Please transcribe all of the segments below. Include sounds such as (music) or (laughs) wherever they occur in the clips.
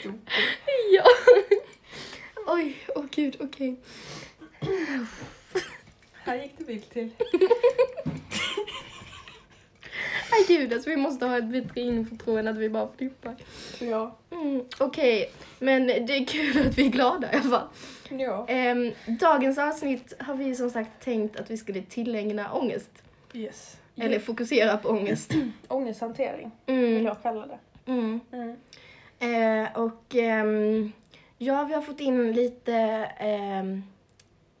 stort. Ja. Oj, åh gud, okej. Här gick det vilt till. Nej gud, alltså vi måste ha ett bättre info än att vi bara flippar. Ja. Mm, okej, men det är kul att vi är glada i alla fall. Ja. Ehm, dagens avsnitt har vi som sagt tänkt att vi skulle tillägna ångest. Yes. Eller fokusera på ångest. (clears throat) Ångesthantering vill Mm, jag kalla det. mm. Mm. Eh, och ehm, ja, vi har fått in lite ehm,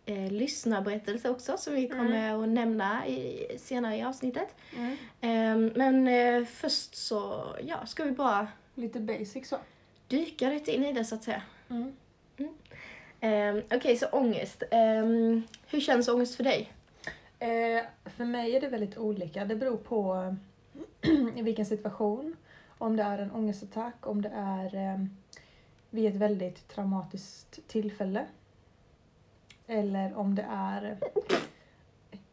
eh, lyssnarberättelser också som vi kommer att nämna i, senare i avsnittet. Mm. Ehm, men eh, först så, ja, ska vi bara Lite basic så. dyka lite in i det så att säga. Mm. Ehm, Okej, så ångest. Ehm, hur känns ångest för dig? Eh, för mig är det väldigt olika. Det beror på (clears throat) i vilken situation. Om det är en ångestattack, om det är eh, vid ett väldigt traumatiskt tillfälle. Eller om det är...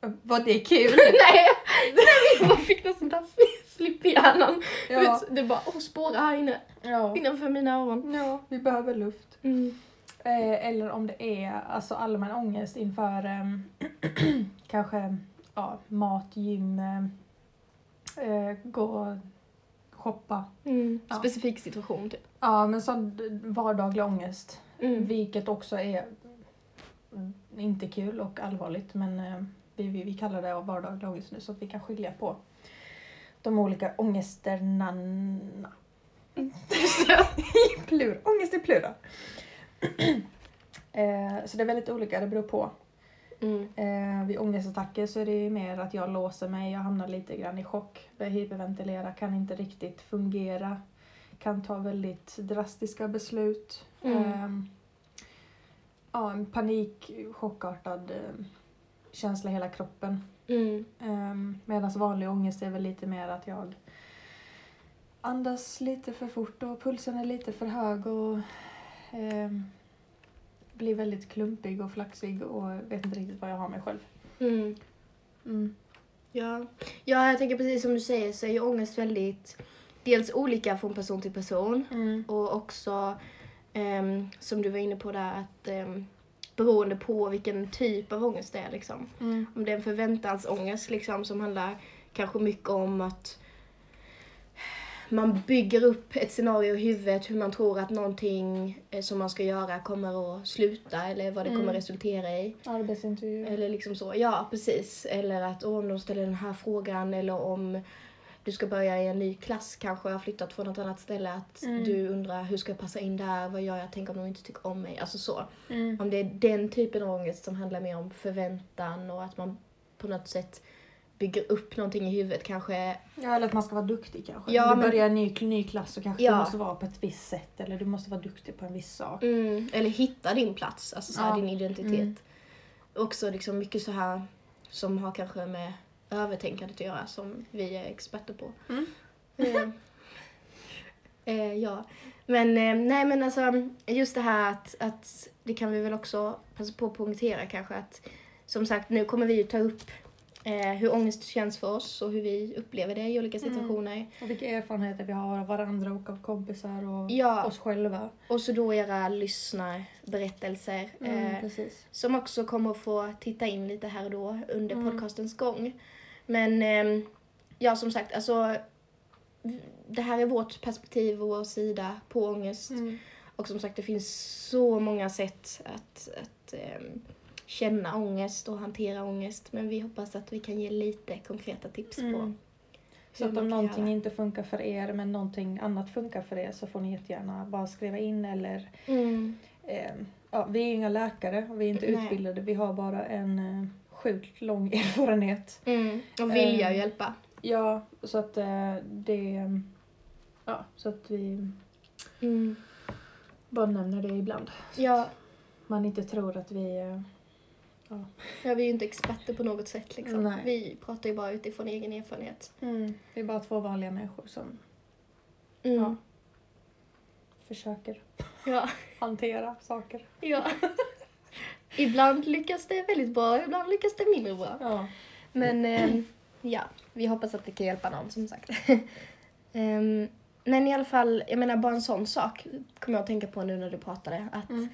Eh, Var det kul? (laughs) nej, jag bara fick någon sån där slipp i hjärnan. Ja. vet, det bara oh, spårar här inne, Ja. innanför mina öron. ja, vi behöver luft. Mm. Eh, eller om det är alltså, allmän ångest inför eh, (clears throat) kanske ja, mat, gym, eh, gå shoppa. Mm. Ja. Specifik situation typ. Ja, men sån vardaglig ångest. Mm. Vilket också är inte kul och allvarligt men eh, vi, vi, vi kallar det vardaglig ångest nu så att vi kan skilja på de olika ångesterna. (laughs) Plur, ångest i plural. (clears throat) eh, så det är väldigt olika, det beror på. Mm. Eh, vid ångestattacker så är det ju mer att jag låser mig, jag hamnar lite grann i chock, börjar hyperventilera, kan inte riktigt fungera, kan ta väldigt drastiska beslut. Mm. Eh, ja, en panik, chockartad eh, känsla i hela kroppen. Mm. Um, Medan vanlig ångest är väl lite mer att jag andas lite för fort och pulsen är lite för hög och ehm, blir väldigt klumpig och flaxig och vet inte riktigt vad jag har mig själv. Mm. Mm. Ja. ja, jag tänker precis som du säger så är ju ångest väldigt dels olika från person till person Mm. och också ehm, som du var inne på där att um, beroende på vilken typ av ångest det är liksom. Mm. Om det är en förväntansångest liksom som handlar kanske mycket om att man bygger upp ett scenario i huvudet hur man tror att någonting eh, som man ska göra kommer att sluta eller vad det Mm. kommer resultera i. Arbetsintervju. Eller liksom så, ja precis. Eller att om de ställer den här frågan eller om du ska börja i en ny klass kanske, har flyttat från ett annat ställe, att Mm. du undrar hur ska jag passa in där, vad gör jag, tänk om de inte tycker om mig, alltså så. Mm. Om det är den typen av ångest som handlar mer om förväntan och att man på något sätt bygger upp någonting i huvudet kanske. Ja, eller att man ska vara duktig kanske. Ja, du börjar en ny, ny klass så kanske Ja. du måste vara på ett visst sätt eller du måste vara duktig på en viss sak. Mm, eller hitta din plats, alltså så här, Ja. din identitet. Mm. Också liksom mycket så här som har kanske med övertänkandet att göra som vi är experter på. Mm. Eh, (laughs) eh, ja, men eh, nej men alltså just det här att, att det kan vi väl också passa på att poängtera kanske att som sagt nu kommer vi ju ta upp eh, hur ångest känns för oss och hur vi upplever det i olika Mm. situationer. Och vilka erfarenheter vi har av varandra och av kompisar och Ja. oss själva. Och så då era lyssnarberättelser. Mm, Eh, precis. som också kommer få titta in lite här och då under Mm. podcastens gång. Men ehm, ja, som sagt, alltså det här är vårt perspektiv och vår sida på ångest. Mm. Och som sagt, det finns så många sätt att, att ehm, känna ångest och hantera ångest. Men vi hoppas att vi kan ge lite konkreta tips Mm. på Så att om någonting göra. inte funkar för er men någonting annat funkar för er så får ni jättegärna bara skriva in eller Mm. eh, ja, vi är inga läkare och vi är inte Nej. utbildade. Vi har bara en eh, sjukt lång (laughs) erfarenhet. Mm. Och vilja att hjälpa. Ja, så att eh, det... Ja, så att vi Mm. bara nämner det ibland. Ja, Man inte tror att vi... eh, ja, vi är ju inte experter på något sätt liksom. Nej. Vi pratar ju bara utifrån egen erfarenhet. Vi är bara två vanliga människor som Mm. Ja. försöker Ja. (laughs) hantera saker. ja. (laughs) ibland lyckas det väldigt bra, ibland lyckas det mindre bra. Ja. Men ehm, ja, vi hoppas att det kan hjälpa någon som sagt. (laughs) Ehm, men i alla fall, jag menar bara en sån sak kommer jag att tänka på nu när du pratade. Att, Mm.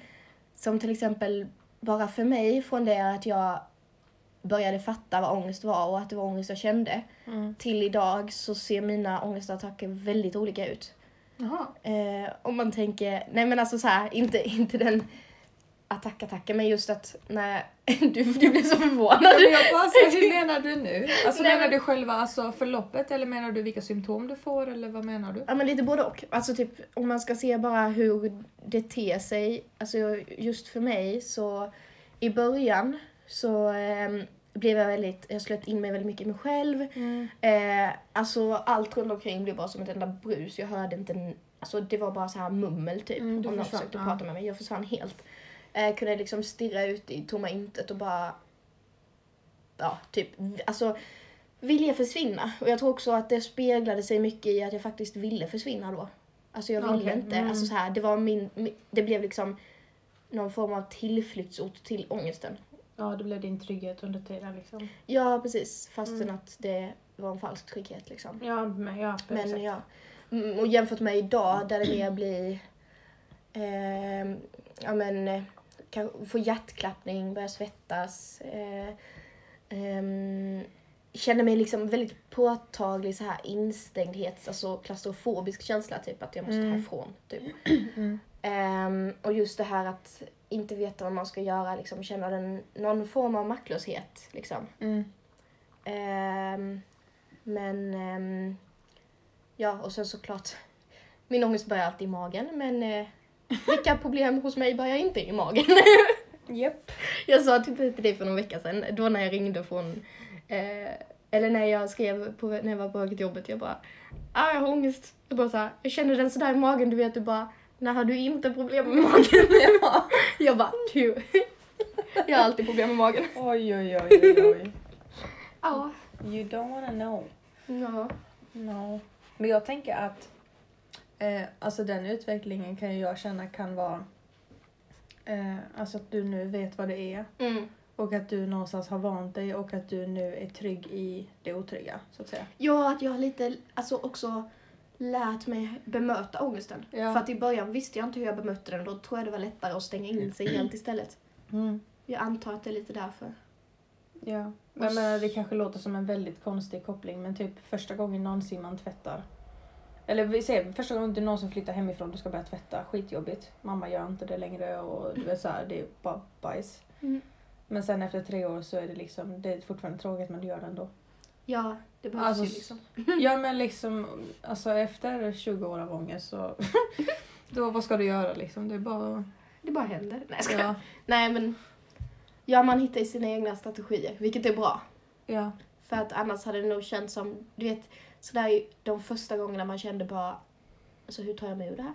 Som till exempel, bara för mig, från det att jag började fatta vad ångest var och att det var ångest jag kände, Mm. till idag så ser mina ångestattacker väldigt olika ut. Eh, om man tänker, nej men alltså så här, inte, inte den attack-attacken, men just att när (laughs) du, du blev så förvånad. Ja, jag bara, så, hur (laughs) menar du nu? Alltså Nej, menar men- du själva alltså, förloppet eller menar du vilka symptom du får eller vad menar du? Ja men lite både och. Alltså typ om man ska se bara hur det ter sig. Alltså just för mig så i början så ehm, blev jag väldigt, jag slöt in mig väldigt mycket i mig själv. Mm. Eh, alltså allt runt omkring blev bara som ett enda brus. Jag hörde inte, en, alltså det var bara så här mummel typ. Mm, om någon försvann, försökte ja. prata med mig. Jag försvann helt. Eh, kunde liksom stirra ut i tomma intet och bara, ja typ, alltså vilja försvinna. Och jag tror också att det speglade sig mycket i att jag faktiskt ville försvinna då. Alltså jag ville Okej, inte, mm. alltså så här, det var min, mi- det blev liksom någon form av tillflyktsort till ångesten. Ja, det blev din trygghet under tiden liksom. Ja, precis. Fastän Mm. att det var en falsk trygghet liksom. Ja, men ja, Men sätt. ja. Mm, Och jämfört med idag där det mer blir, ehm, ja men, eh, kanske få hjärtklappning, börja svettas. Eh, ehm, känner mig liksom väldigt påtaglig så här instängdhet, alltså klaustrofobisk känsla typ att jag måste Mm. härifrån. Typ. (clears throat) Mm. Ehm, och just det här att inte veta vad man ska göra, liksom känna den, någon form av maktlöshet. Liksom. Mm. Ehm, men ehm, ja, och sen såklart, min ångest börjar alltid i magen, men eh, vilka problem hos mig börjar inte i magen? (laughs) Japp. jag sa typ till dig för någon vecka sedan, då när jag ringde från, eh, eller när jag skrev på, när jag var på väg till jobbet, jag bara, ah, jag har ångest. Jag bara så här, jag känner den sådär i magen, du vet, du bara, när har du inte problem med magen? Ja. (laughs) jag bara, du. (laughs) jag har alltid problem med magen. Oj, oj, oj, oj, oj. Ja. You don't wanna know. Ja. No. Men jag tänker att eh, alltså den utvecklingen kan ju jag känna kan vara eh, alltså att du nu vet vad det är Mm. och att du någonstans har vant dig och att du nu är trygg i det otrygga så att säga. Ja, att jag har lite, alltså också lärt mig bemöta ångesten. Ja. För att i början visste jag inte hur jag bemötte den, då tror jag det var lättare att stänga in sig helt istället. Mm. Jag antar att det är lite därför. Ja. Men menar, det kanske låter som en väldigt konstig koppling men typ första gången någonsin man tvättar eller vi säger första gången du någonsin flyttar hemifrån du ska börja tvätta, skitjobbigt. Mamma gör inte det längre och du vet så här, det är bara bajs. Mm. Men sen efter tre år så är det liksom, det är fortfarande tråkigt men du gör det ändå. Ja, det behövs Alltså, ju liksom. (laughs) Ja men liksom, alltså efter 20 år av ångest så, (laughs) då vad ska du göra liksom? Det är bara, Det bara händer. Nej, skojar. ja, Nej, men ja, man hittar ju sina egna strategier, vilket är bra. ja, För att annars hade det nog känts som, du vet, sådär de första gångerna man kände bara, alltså hur tar jag mig ur det här?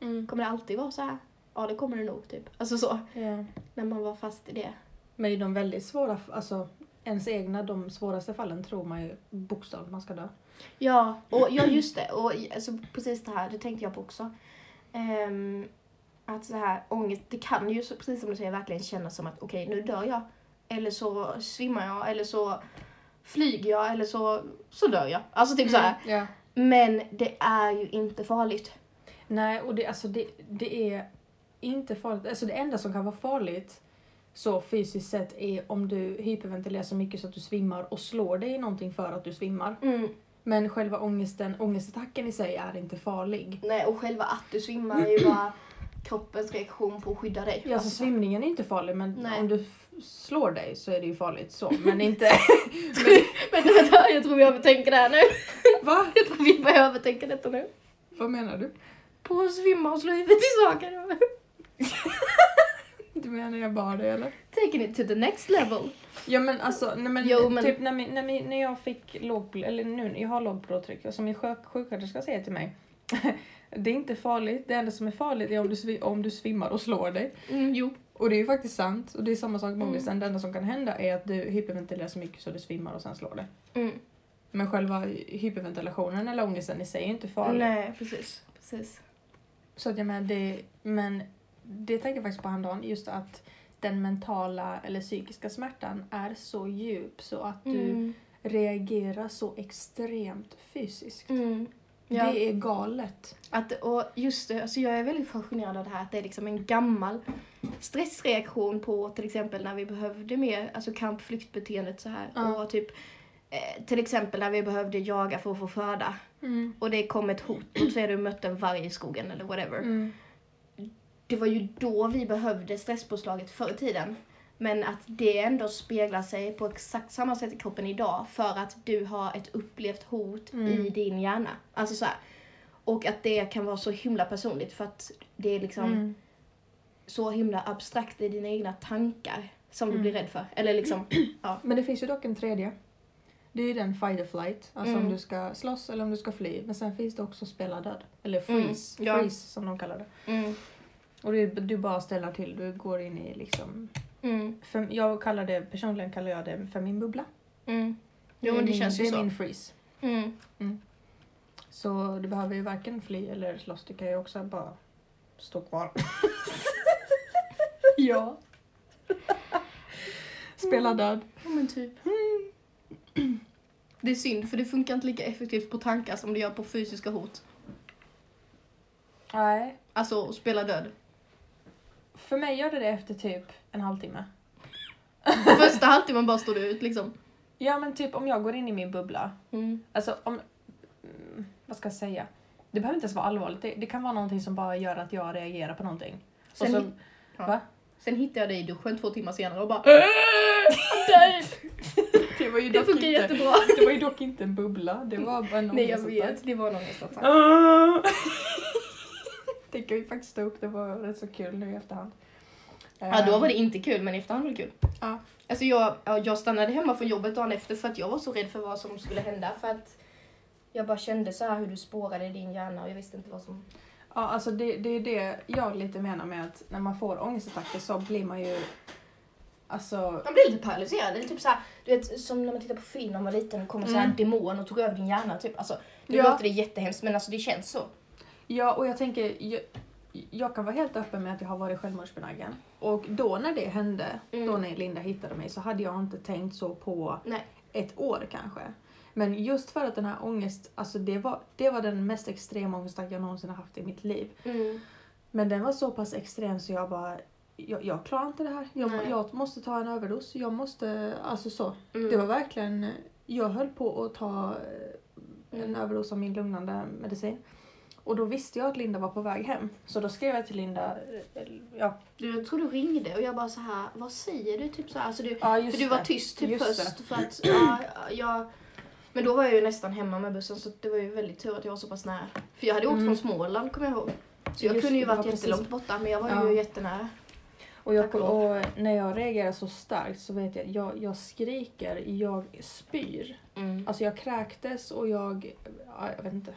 mm, Kommer det alltid vara så här? Ja, det kommer det nog, typ. Alltså så, ja. när man var fast i det. Men i de väldigt svåra, alltså ens egna, de svåraste fallen tror man ju bokstavligt man ska dö. Ja, och ja just det. Och alltså, precis det här, det tänkte jag på också. Ehm, att så här ångest, det kan ju precis som du säger verkligen kännas som att okej, nu dör jag. Eller så svimmar jag, eller så flyger jag, eller så, så dör jag. Alltså typ så här. Ja. Men det är ju inte farligt. Nej, och det, alltså det, det är inte farligt. Alltså det enda som kan vara farligt så fysiskt sett är om du hyperventilerar så mycket så att du svimmar och slår dig i någonting för att du svimmar. Mm. Men själva ångesten, ångestattacken i sig är inte farlig. Nej, och själva att du svimmar är ju bara kroppens reaktion på att skydda dig. Ja, alltså svimningen är inte farlig men Nej. om du slår dig så är det ju farligt så. Men (laughs) inte... (laughs) Men vänta, jag tror vi övertänker det här nu. (laughs) Va? Jag tror vi börjar övertänka detta nu. Vad menar du? På att svimma och slå huvudet i saker. Du menar jag bara det eller? Taking it to the next level. Ja men alltså, nej, men, Jo, men- typ när, min, när, min, när jag fick låg, eller nu, jag har lågt blodtryck och som min sjuk, sjuksköterska säger till mig. det är inte farligt, det enda som är farligt är om du, om du svimmar och slår dig. Mm, jo. Och det är ju faktiskt sant och det är samma sak med Mm. ångesten. Det enda som kan hända är att du hyperventilerar så mycket så du svimmar och sen slår dig. Mm. Men själva hyperventilationen eller ångesten i sig är inte farlig. Nej, precis. precis. Så att jag menar, det, men det tänkte jag faktiskt på häromdagen, just att den mentala eller psykiska smärtan är så djup så att du Mm. reagerar så extremt fysiskt. Mm. Ja. Det är galet. Att, och just det, alltså jag är väldigt fascinerad av det här att det är liksom en gammal stressreaktion på till exempel när vi behövde mer, alltså kamp-flyktbeteendet så här. Ja. Och typ eh, till exempel när vi behövde jaga för att få föda Mm. och det kom ett hot, och så är du mött en varg i skogen eller whatever. Mm. Det var ju då vi behövde stresspåslaget förr i tiden. Men att det ändå speglar sig på exakt samma sätt i kroppen idag för att du har ett upplevt hot Mm. i din hjärna. Alltså så här. Och att det kan vara så himla personligt för att det är liksom Mm. så himla abstrakt i dina egna tankar som du Mm. blir rädd för. Eller liksom, (clears throat) ja. Men det finns ju dock en tredje. Det är ju den fight or flight, alltså Mm. om du ska slåss eller om du ska fly. Men sen finns det också spela död. Eller Mm, freeze, ja. freeze som de kallar det. Mm. Och det, du bara ställer till, du går in i liksom... Mm. För, jag kallar det, personligen kallar jag det för min bubbla. Mm. Jo är men det min, känns det ju är så. min freeze. Mm. Så du behöver ju varken fly eller slåss, du kan ju också bara stå kvar. (laughs) Ja. Spela död. Ja men typ. Det är synd för det funkar inte lika effektivt på tankar som det gör på fysiska hot. Nej. Alltså spela död. För mig gör det det efter typ en halvtimme. Första halvtimmen bara står du ut liksom. Ja men typ om jag går in i min bubbla Mm. Alltså om... mm, Vad ska jag säga? Det behöver inte ens vara allvarligt. Det, det kan vara någonting som bara gör att jag reagerar på någonting. Och Sen, så, hit- ja. va? Sen hittade jag dig i duschen två timmar senare och bara (laughs) Det var ju Det dock funkar inte, jättebra. (laughs) Det var ju dock inte en bubbla. Det var bara en Nej jag vet, det var en ångestattack. Det kan vi faktiskt ta upp. Det var rätt så kul nu i efterhand. Ja då var det inte kul men i efterhand var det kul. Ja. Alltså jag, ja, jag stannade hemma från jobbet dagen efter för att jag var så rädd för vad som skulle hända för att jag bara kände så här hur du spårade i din hjärna och jag visste inte vad som... Ja, alltså det, det är det jag lite menar med att när man får ångestattacker så blir man ju... Alltså... Man blir lite paralyserad. Eller typ så här, du vet som när man tittar på film när man var liten och kommer så här Mm. demon och tog över din hjärna. Typ. Alltså, nu Ja. låter det jättehemskt men alltså det känns så. Ja, och jag tänker, jag, jag kan vara helt öppen med att jag har varit självmordsbenägen. Och då när det hände, Mm. då när Linda hittade mig, så hade jag inte tänkt så på Nej. ett år kanske. Men just för att den här ångest, alltså det var, det var den mest extrema ångestattack jag någonsin har haft i mitt liv. Mm. Men den var så pass extrem så jag bara, jag, jag klarar inte det här. Jag, jag måste ta en överdos. Jag måste, alltså så. Mm. Det var verkligen, jag höll på att ta en Mm. överdos av min lugnande medicin. Och då visste jag att Linda var på väg hem. Så då skrev jag till Linda, eh, ja, Du, jag tror du ringde och jag bara så här, vad säger du? Typ så här, alltså du, ja för du var tyst typ Just först. För att, ja, jag, men då var jag ju nästan hemma med bussen så det var ju väldigt tur att jag var så pass nära. För jag hade åkt Mm. från Småland kommer jag ihåg. Så jag Just kunde ju varit var precis- jättelångt borta men jag var Ja. ju jättenära. Och, jag, och när jag reagerar så starkt så vet jag, jag, jag skriker, jag spyr. Mm. Alltså jag kräktes och jag, ja, jag vet inte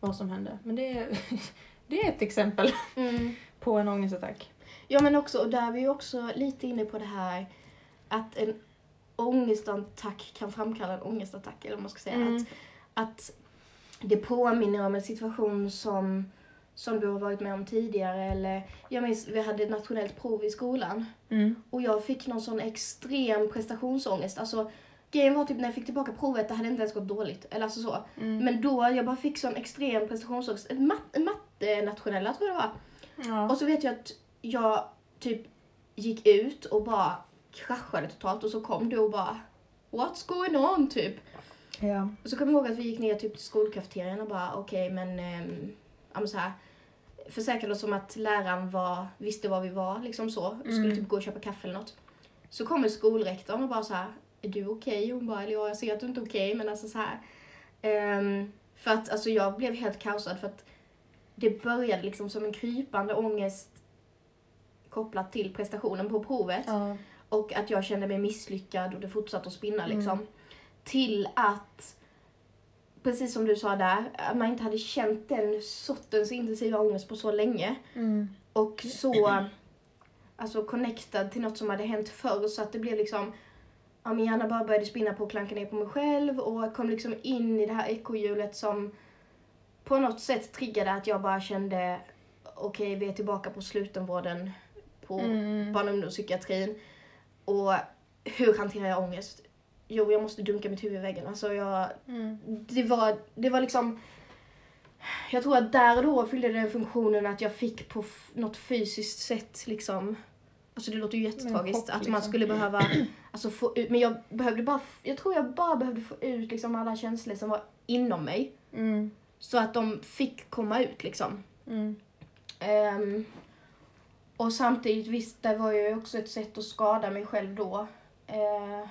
vad som hände. Men det är, (laughs) det är ett exempel (laughs) Mm. på en ångestattack. Ja men också, och där är vi också lite inne på det här att en ångestattack kan framkalla en ångestattack, eller vad man ska säga. Mm. Att, att det påminner om en situation som, som du har varit med om tidigare. Eller, jag minns, vi hade ett nationellt prov i skolan Mm. och jag fick någon sån extrem prestationsångest. Alltså, grejen var typ när jag fick tillbaka provet, det hade inte ens gått dåligt. Eller alltså så. Mm. Men då, jag bara fick sån extrem prestationsångest. En mat, en matte-nationella tror jag det var. Ja. Och så vet jag att jag typ gick ut och bara kraschade totalt och så kom du och bara What's going on typ? ja. Och så kommer jag ihåg att vi gick ner typ till skolkafeterian och bara okej men, ähm, ja, men så här försäkrade oss om att läraren var, visste var vi var liksom så och skulle Mm. typ gå och köpa kaffe eller något. Så kommer skolrektorn och bara så här är du okej? Hon bara, eller ja, jag ser att du inte är okej men alltså så här. Ehm, för att alltså jag blev helt kaosad för att det började liksom som en krypande ångest kopplat till prestationen på provet. ja. Och att jag kände mig misslyckad och det fortsatte att spinna Mm. liksom. Till att, precis som du sa där, att man inte hade känt den sortens intensiva ångest på så länge. Mm. Och så, alltså connectad till något som hade hänt förr så att det blev liksom, ja min hjärna bara började spinna på att klanka ner på mig själv och kom liksom in i det här ekorrhjulet som på något sätt triggade att jag bara kände, okej vi är tillbaka på slutenvården på Mm. barn och ungdomspsykiatrin. Och hur hanterar jag ångest? Jo, jag måste dunka mitt huvud i väggen. Alltså jag, Mm. det, var, det var liksom... jag tror att där och då fyllde den funktionen att jag fick på något fysiskt sätt liksom, alltså det låter ju jättetragiskt chock, att man liksom. skulle behöva, alltså få ut, men jag behövde bara, jag tror jag bara behövde få ut liksom alla känslor som var inom mig. Mm. Så att de fick komma ut liksom. Mm. Ehm, och samtidigt, visst, det var ju också ett sätt att skada mig själv då. Eh,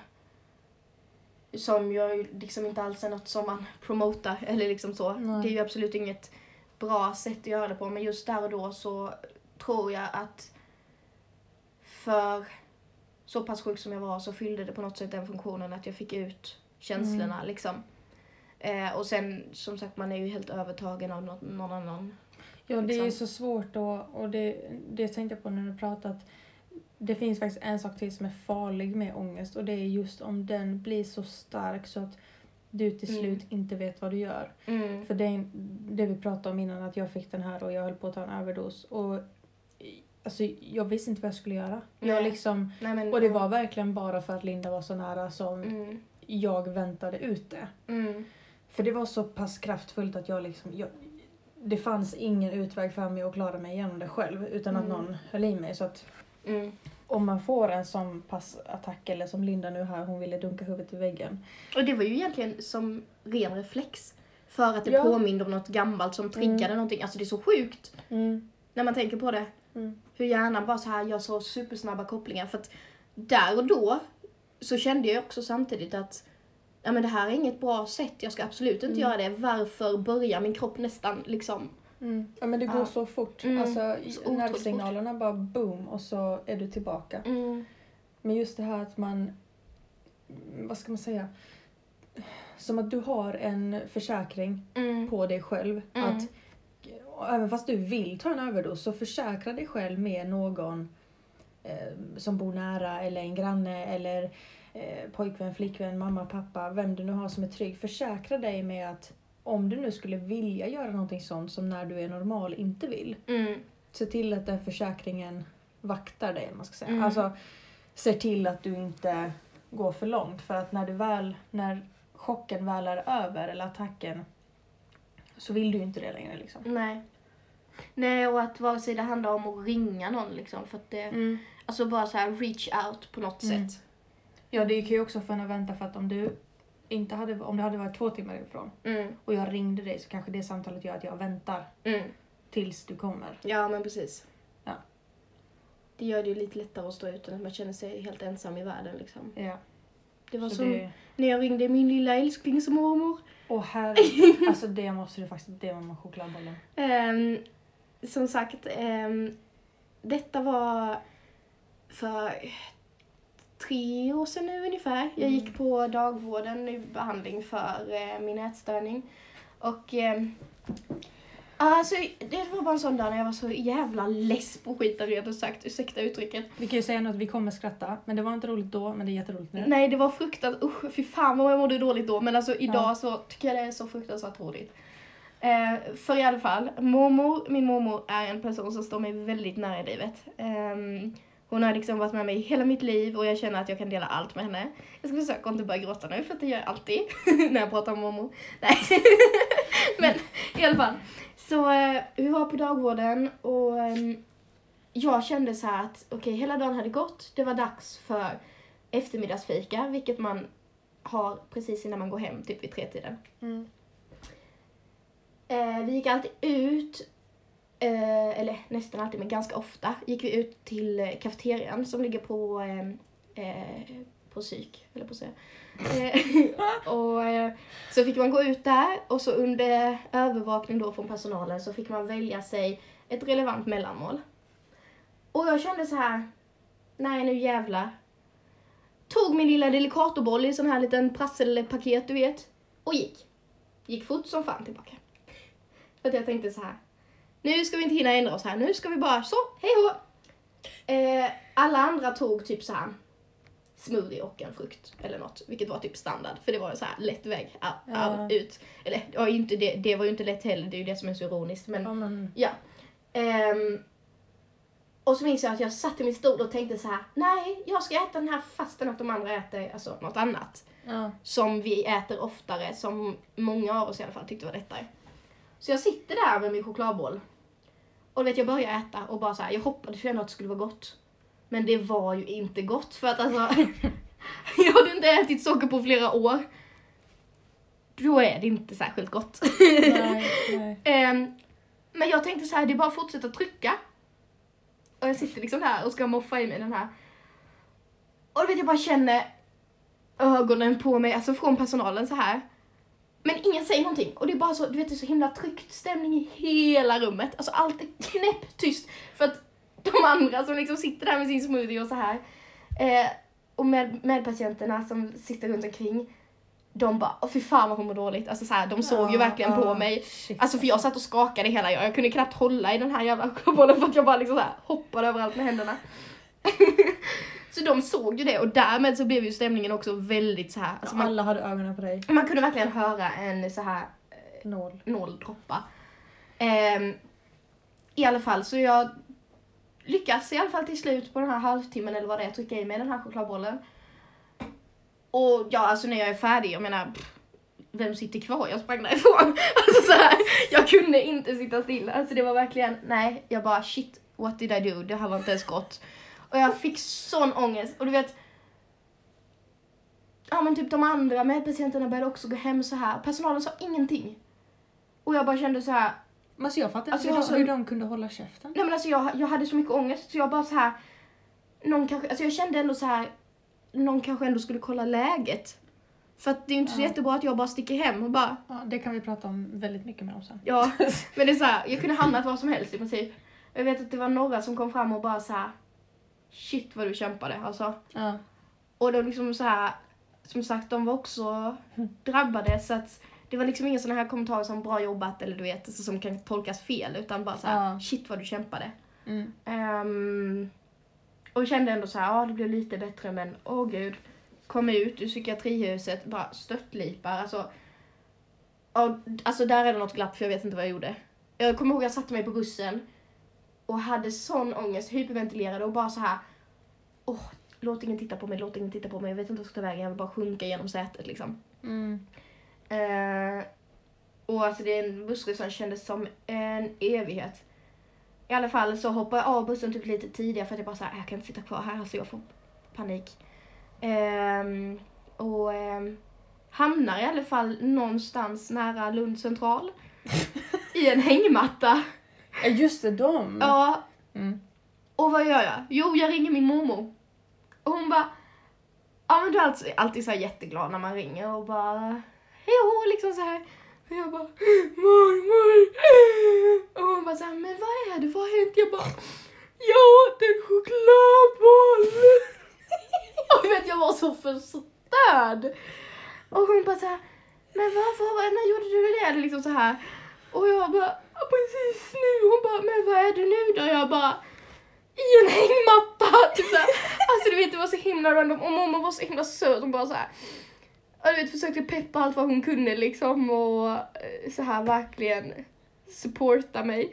som ju liksom inte alls är något som man promotar (laughs) eller liksom så. Nej. Det är ju absolut inget bra sätt att göra det på, men just där och då så tror jag att för så pass sjuk som jag var så fyllde det på något sätt den funktionen att jag fick ut känslorna liksom. Eh, och sen som sagt, man är ju helt övertagen av någon, någon annan. Ja, det är ju Liksom. så svårt då, och det, det tänkte jag på när du pratade att det finns faktiskt en sak till som är farlig med ångest och det är just om den blir så stark så att du till Mm. slut inte vet vad du gör. Mm. För det, det vi pratade om innan, att jag fick den här och jag höll på att ta en överdos. Och, alltså, jag visste inte vad jag skulle göra. Jag Nej. liksom, Nej, men, och det var verkligen bara för att Linda var så nära som Mm. jag väntade ut det. Mm. För det var så pass kraftfullt att jag liksom... Jag, det fanns ingen utväg för mig att klara mig igenom det själv utan att Mm. någon höll i mig. Så att Mm. om man får en sån pass attack eller som Linda nu här, hon ville dunka huvudet i väggen. Och det var ju egentligen som ren reflex. För att det Ja. påminde om något gammalt som triggade Mm. någonting. Alltså det är så sjukt Mm. när man tänker på det. Mm. Hur hjärnan bara så här gör så supersnabba kopplingar. För att där och då så kände jag också samtidigt att ja, men det här är inget bra sätt, jag ska absolut inte Mm. göra det. Varför börjar min kropp nästan liksom... Mm. Ja men det går Ja. så fort. Mm. Alltså Så nervsignalerna bara boom och så är du tillbaka. Mm. Men just det här att man, vad ska man säga? Som att du har en försäkring Mm. på dig själv. Mm. Att även fast du vill ta en överdos så försäkra dig själv med någon eh, som bor nära eller en granne eller eh, pojkvän, flickvän, mamma, pappa, vem du nu har som är trygg. Försäkra dig med att om du nu skulle vilja göra någonting sånt som när du är normal inte vill. Mm. Se till att den försäkringen vaktar dig, man ska säga. Mm. Alltså, se till att du inte går för långt. För att när du väl, när chocken väl är över, eller attacken, så vill du ju inte det längre liksom. Nej. Nej, och att vare sig det handlar om att ringa någon liksom. För att det, Alltså bara så här reach out på något Mm. sätt. Ja, det kan ju också få en att vänta för att om du inte hade, om du hade varit två timmar ifrån Mm. och jag ringde dig så kanske det samtalet gör att jag väntar Mm. tills du kommer. Ja, men precis. Ja. Det gör det ju lite lättare att stå ut än att man känner sig helt ensam i världen liksom. Ja. Det var Så som det, när jag ringde min lilla älsklingsmormor. och här, alltså det måste du faktiskt, det var med chokladbollen. Ehm, som sagt, ehm, detta var för tre år sedan nu ungefär. Jag Mm. gick på dagvården i behandling för eh, min ätstörning. Och ehm, alltså, det var bara en sån dag när jag var så jävla less på skiten rent ut sagt. Ursäkta uttrycket. Vi kan ju säga nu att vi kommer skratta, men det var inte roligt då, men det är jätteroligt nu. Nej, det var fruktansvärt. Usch, fy fan vad jag mådde dåligt då. Men alltså idag Ja. så tycker jag det är så fruktansvärt roligt. Eh, för i alla fall, mormor, min mormor är en person som står mig väldigt nära i livet. Ehm, hon har liksom varit med mig hela mitt liv och jag känner att jag kan dela allt med henne. Jag ska försöka inte börja gråta nu för att det gör jag alltid (laughs) när jag pratar om mormor. Nej. (laughs) Men i alla fall. Så eh, vi var på dagvården och ehm, jag kände så här att okej, hela dagen hade gått. Det var dags för eftermiddagsfika, vilket man har precis innan man går hem, typ vid tretiden. Mm. Eh, vi gick alltid ut, eh, eller nästan alltid, men ganska ofta, gick vi ut till eh, kafeterian som ligger på, eh, eh, på psyk, eller på att säga. Eh, (laughs) och eh, så fick man gå ut där och så under övervakning då från personalen så fick man välja sig ett relevant mellanmål. Och jag kände så här, nej nu jävlar. Tog min lilla delikatoboll i sån här liten prasselpaket du vet och gick. Gick fort som fan tillbaka. För att jag tänkte så här. Nu ska vi inte hinna ändra oss här. Nu ska vi bara så, hej hå. Eh, alla andra tog typ så här smoothie och en frukt eller något, vilket var typ standard för det var en så här lätt väg Ja. ut. Eller det var ju inte det, det var ju inte lätt heller, det är ju det som är så ironiskt men Ja, men, Ja. Ehm, och så minns jag att jag satt i min stol och tänkte så här: nej, jag ska äta den här fastän att de andra äter alltså, något annat. ja. Som vi äter oftare, som många av oss i alla fall tyckte var lättare. Så jag sitter där med min chokladboll. Och vet, jag börjar äta och bara så här, jag hoppades ju ändå att det skulle vara gott. Men det var ju inte gott för att alltså, (laughs) jag hade inte ätit socker på flera år. Då är det inte särskilt gott. (laughs) Nej, nej. (laughs) Ehm, men jag tänkte så här, det är bara att fortsätta trycka. Och jag sitter liksom här och ska moffa i mig den här. Och du vet, jag bara känner ögonen på mig, alltså från personalen så här. Men ingen säger någonting. Och det är bara så, du vet, det är så himla tryckt stämning i hela rummet. Alltså allt är knäpptyst. För att de andra som liksom sitter där med sin smoothie och så här. Eh, och med, medpatienterna som sitter runt omkring. De bara, åh fy fan vad hon mår dåligt. Alltså så här, de såg ju verkligen på mig. shit, Alltså för jag satt och skakade hela jag. Jag kunde knappt hålla i den här jävla chokladbollen för att jag bara liksom så här hoppade överallt med händerna. (laughs) så de såg ju det och därmed så blev ju stämningen också väldigt så här. Alltså man, Alla hade ögonen på dig. man kunde verkligen höra en så här Nål. nål droppa. Ehm, I alla fall så jag lyckas i alla fall till slut på den här halvtimmen eller vad det är trycka i mig den här chokladbollen. Och ja, alltså när jag är färdig, jag menar pff, vem sitter kvar? Jag sprang därifrån. (laughs) Alltså så här, jag kunde inte sitta still. Alltså det var verkligen, nej, jag bara shit, what did I do? Det här var inte ens gott. Och jag fick sån ångest. Och du vet, ja men typ de andra medpatienterna började också gå hem så här. Personalen sa ingenting. Och jag bara kände så här, men alltså jag fattar Alltså, inte jag hur, så- hur de kunde hålla käften. nej men alltså jag, jag hade så mycket ångest så jag bara så här, någon kanske, alltså jag kände ändå så här, någon kanske ändå skulle kolla läget. För att det är ju inte så Ja. jättebra att jag bara sticker hem och bara, Ja, det kan vi prata om väldigt mycket med om sen. ja. (laughs) Men det är så här, jag kunde hamnat var som helst i princip. Jag vet att det var några som kom fram och bara så här, shit vad du kämpade alltså. Ja. Och de liksom så här, som sagt de var också drabbade så att det var liksom inga sådana här kommentarer som bra jobbat eller du vet, alltså, som kan tolkas fel utan bara så här, Ja. shit vad du kämpade. Mm. Ehm, och kände ändå så här, ja det blev lite bättre men åh gud. Kom ut ur psykiatrihuset, bara störtlipar. Alltså, ja, alltså där är det något glapp för jag vet inte vad jag gjorde. Jag kommer ihåg jag satte mig på bussen och hade sån ångest, hyperventilerade och bara så här. Åh, låt ingen titta på mig, låt ingen titta på mig. Jag vet inte vad jag ska ta vägen, jag vill bara sjunka genom sätet liksom. Mm. Eh, och alltså den bussresan kändes som en evighet. I alla fall så hoppade jag av bussen typ lite tidigare för att jag bara såhär, jag kan inte sitta kvar här, alltså jag får panik. Ehm, och ehm, hamnar i alla fall någonstans nära Lund central. I en hängmatta. (laughs) Ja just det, de. Ja, Mm. och vad gör jag? Jo, jag ringer min mormor. Och hon bara, ja men du är alltid, alltid så jätteglad när man ringer och bara, hej och liksom så här. Och jag bara, mormor. Och hon bara så här, men vad är det, vad har hänt? Jag bara, jag åt en chokladboll. (laughs) och vet, jag var så förstörd. Och hon bara så här, men varför, vad, när gjorde du det? Eller liksom så här. Och jag bara, precis nu. Hon bara, men vad är du nu då? Jag bara, i en hängmatta. (laughs) Typ så här. Alltså du vet, det var så himla random. Och mamma var så himla söt. Hon bara så här. Ja, du vet, försökte peppa allt vad hon kunde liksom och eh, så här verkligen supporta mig.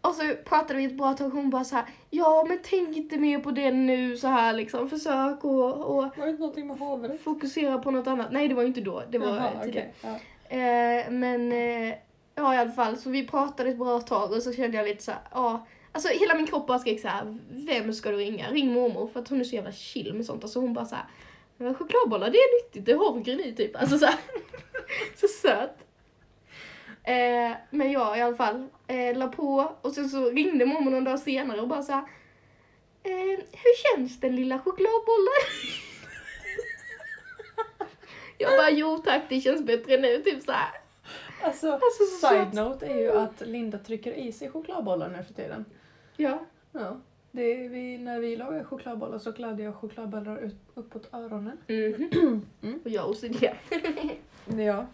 Och så pratade vi ett bra tag och hon bara så här, ja men tänk inte mer på det nu så här liksom, försök och, och Var det inte någonting med hovet? fokusera på något annat. Nej det var ju inte då, det var Jaha, tidigare. okej. Ja. Eh, men eh, ja i alla fall, så vi pratade ett bra tag och så kände jag lite så här, ja. Alltså hela min kropp bara skrek så här, vem ska du ringa? Ring mormor för att hon är så jävla chill med sånt. Alltså hon bara så här, "Men chokladbollar det är nyttigt, det är havregryn i typ. Alltså så här, (laughs) så söt. Eh, men ja i alla fall, eh, la på och sen så ringde mormor någon dag senare och bara så här, eh, hur känns den lilla chokladbollen? (laughs) jag bara, jo tack det känns bättre nu, typ så här. Alltså, Alltså, så side söt. note är ju att Linda trycker i sig chokladbollar nu för tiden. Ja. Ja. Det vi, när vi lagar chokladbollar så kladdar jag chokladbollar ut, uppåt öronen. Mhm. Mm. Och jag OCD. (laughs) Ja.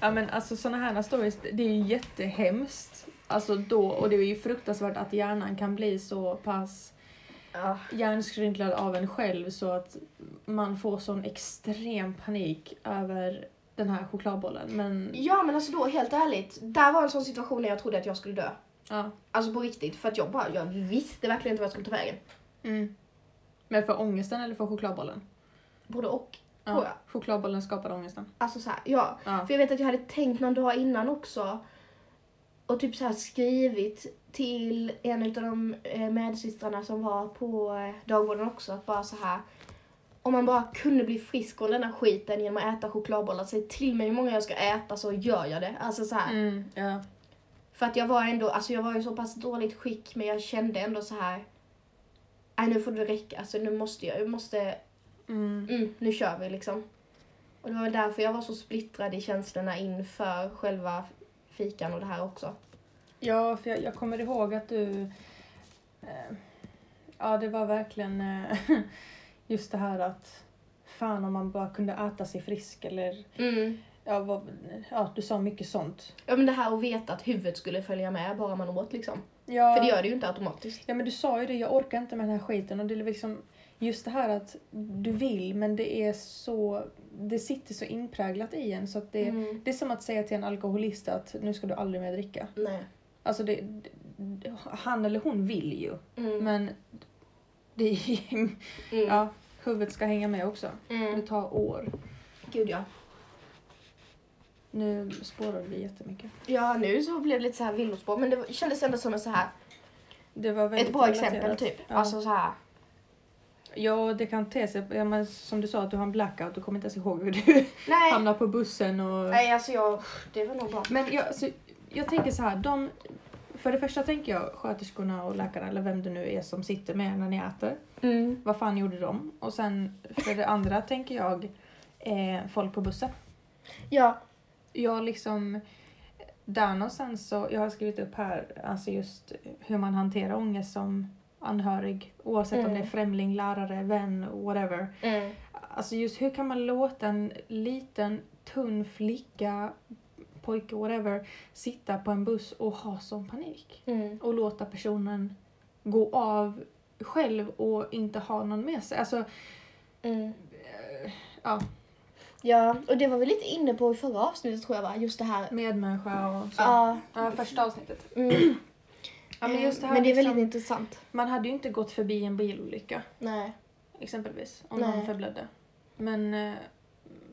Ja men alltså såna här stories, det är ju jättehemskt. Alltså då, och det är ju fruktansvärt att hjärnan kan bli så pass Ja. hjärnskrynklad av en själv så att man får sån extrem panik över den här chokladbollen. Men ja men alltså då helt ärligt, där var en sån situation när jag trodde att jag skulle dö. Ja. Alltså på riktigt, för att jag bara, jag visste verkligen inte vad jag skulle ta vägen. Mm. Men för ångesten eller för chokladbollen? Både och. Ja. Tror jag. Chokladbollen skapar ångesten. Alltså så här, ja. Ja. För jag vet att jag hade tänkt någon dag innan också. och typ så här skrivit till en av de eh, medsystrarna som var på eh, dagvården också. Att bara så här. Om man bara kunde bli frisk från denna skiten genom att äta chokladbollar. Säg till mig hur många jag ska äta så gör jag det. Alltså så här. Mm, ja. För att jag var ändå, alltså jag var i så pass dåligt skick men jag kände ändå så här. Nej nu får det räcka, alltså nu måste jag, jag måste, Mm. mm, nu kör vi liksom. Och det var väl därför jag var så splittrad i känslorna inför själva fikan och det här också. Ja, för jag, jag kommer ihåg att du... Eh, ja, det var verkligen eh, (laughs) just det här att fan om man bara kunde äta sig frisk eller... Mm. Ja, vad, ja du sa mycket sånt. Ja men det här att veta att huvudet skulle följa med bara man åt liksom. Ja, För det gör det ju inte automatiskt. ja, men du sa ju det, jag orkar inte med den här skiten och det är liksom just det här att du vill men det är så... Det sitter så inpräglat i en så att det, Mm. det är som att säga till en alkoholist att nu ska du aldrig mer dricka. Nej. Alltså det, det, han eller hon vill ju Mm. men det är mm. Ja, huvudet ska hänga med också. Det Mm. tar år. Gud ja. Nu spårar vi jättemycket. Ja nu så blev det lite så här villospår men det kändes ändå som en så här, Det var väldigt ett bra relaterat. exempel typ. Ja. Alltså så här. ja, det kan te sig... Ja, men som du sa, att du har en blackout. Du kommer inte ens ihåg hur du Nej. hamnar på bussen och... Nej alltså jag, det var nog bra. Men jag, alltså, jag tänker så här, de... För det första tänker jag sköterskorna och läkarna, eller vem det nu är som sitter med när ni äter. Mm. Vad fan gjorde de? Och sen för det andra tänker jag eh, folk på bussen. Ja. Jag liksom där någonstans så, jag har skrivit upp här, alltså just hur man hanterar ångest som anhörig oavsett om Mm. det är främling, lärare, vän, whatever. Mm. Alltså just hur kan man låta en liten tunn flicka, pojke, whatever, sitta på en buss och ha sån panik? Mm. Och låta personen gå av själv och inte ha någon med sig. Alltså, Mm. ja, Ja, och det var vi lite inne på i förra avsnittet tror jag va? Just det här. medmänniska och så. Ja. Ja, första avsnittet. Mm. (clears throat) Ja, men just det här men det är liksom- väldigt intressant. Man hade ju inte gått förbi en bilolycka Nej. exempelvis om Nej. någon förblödde. Men, eh,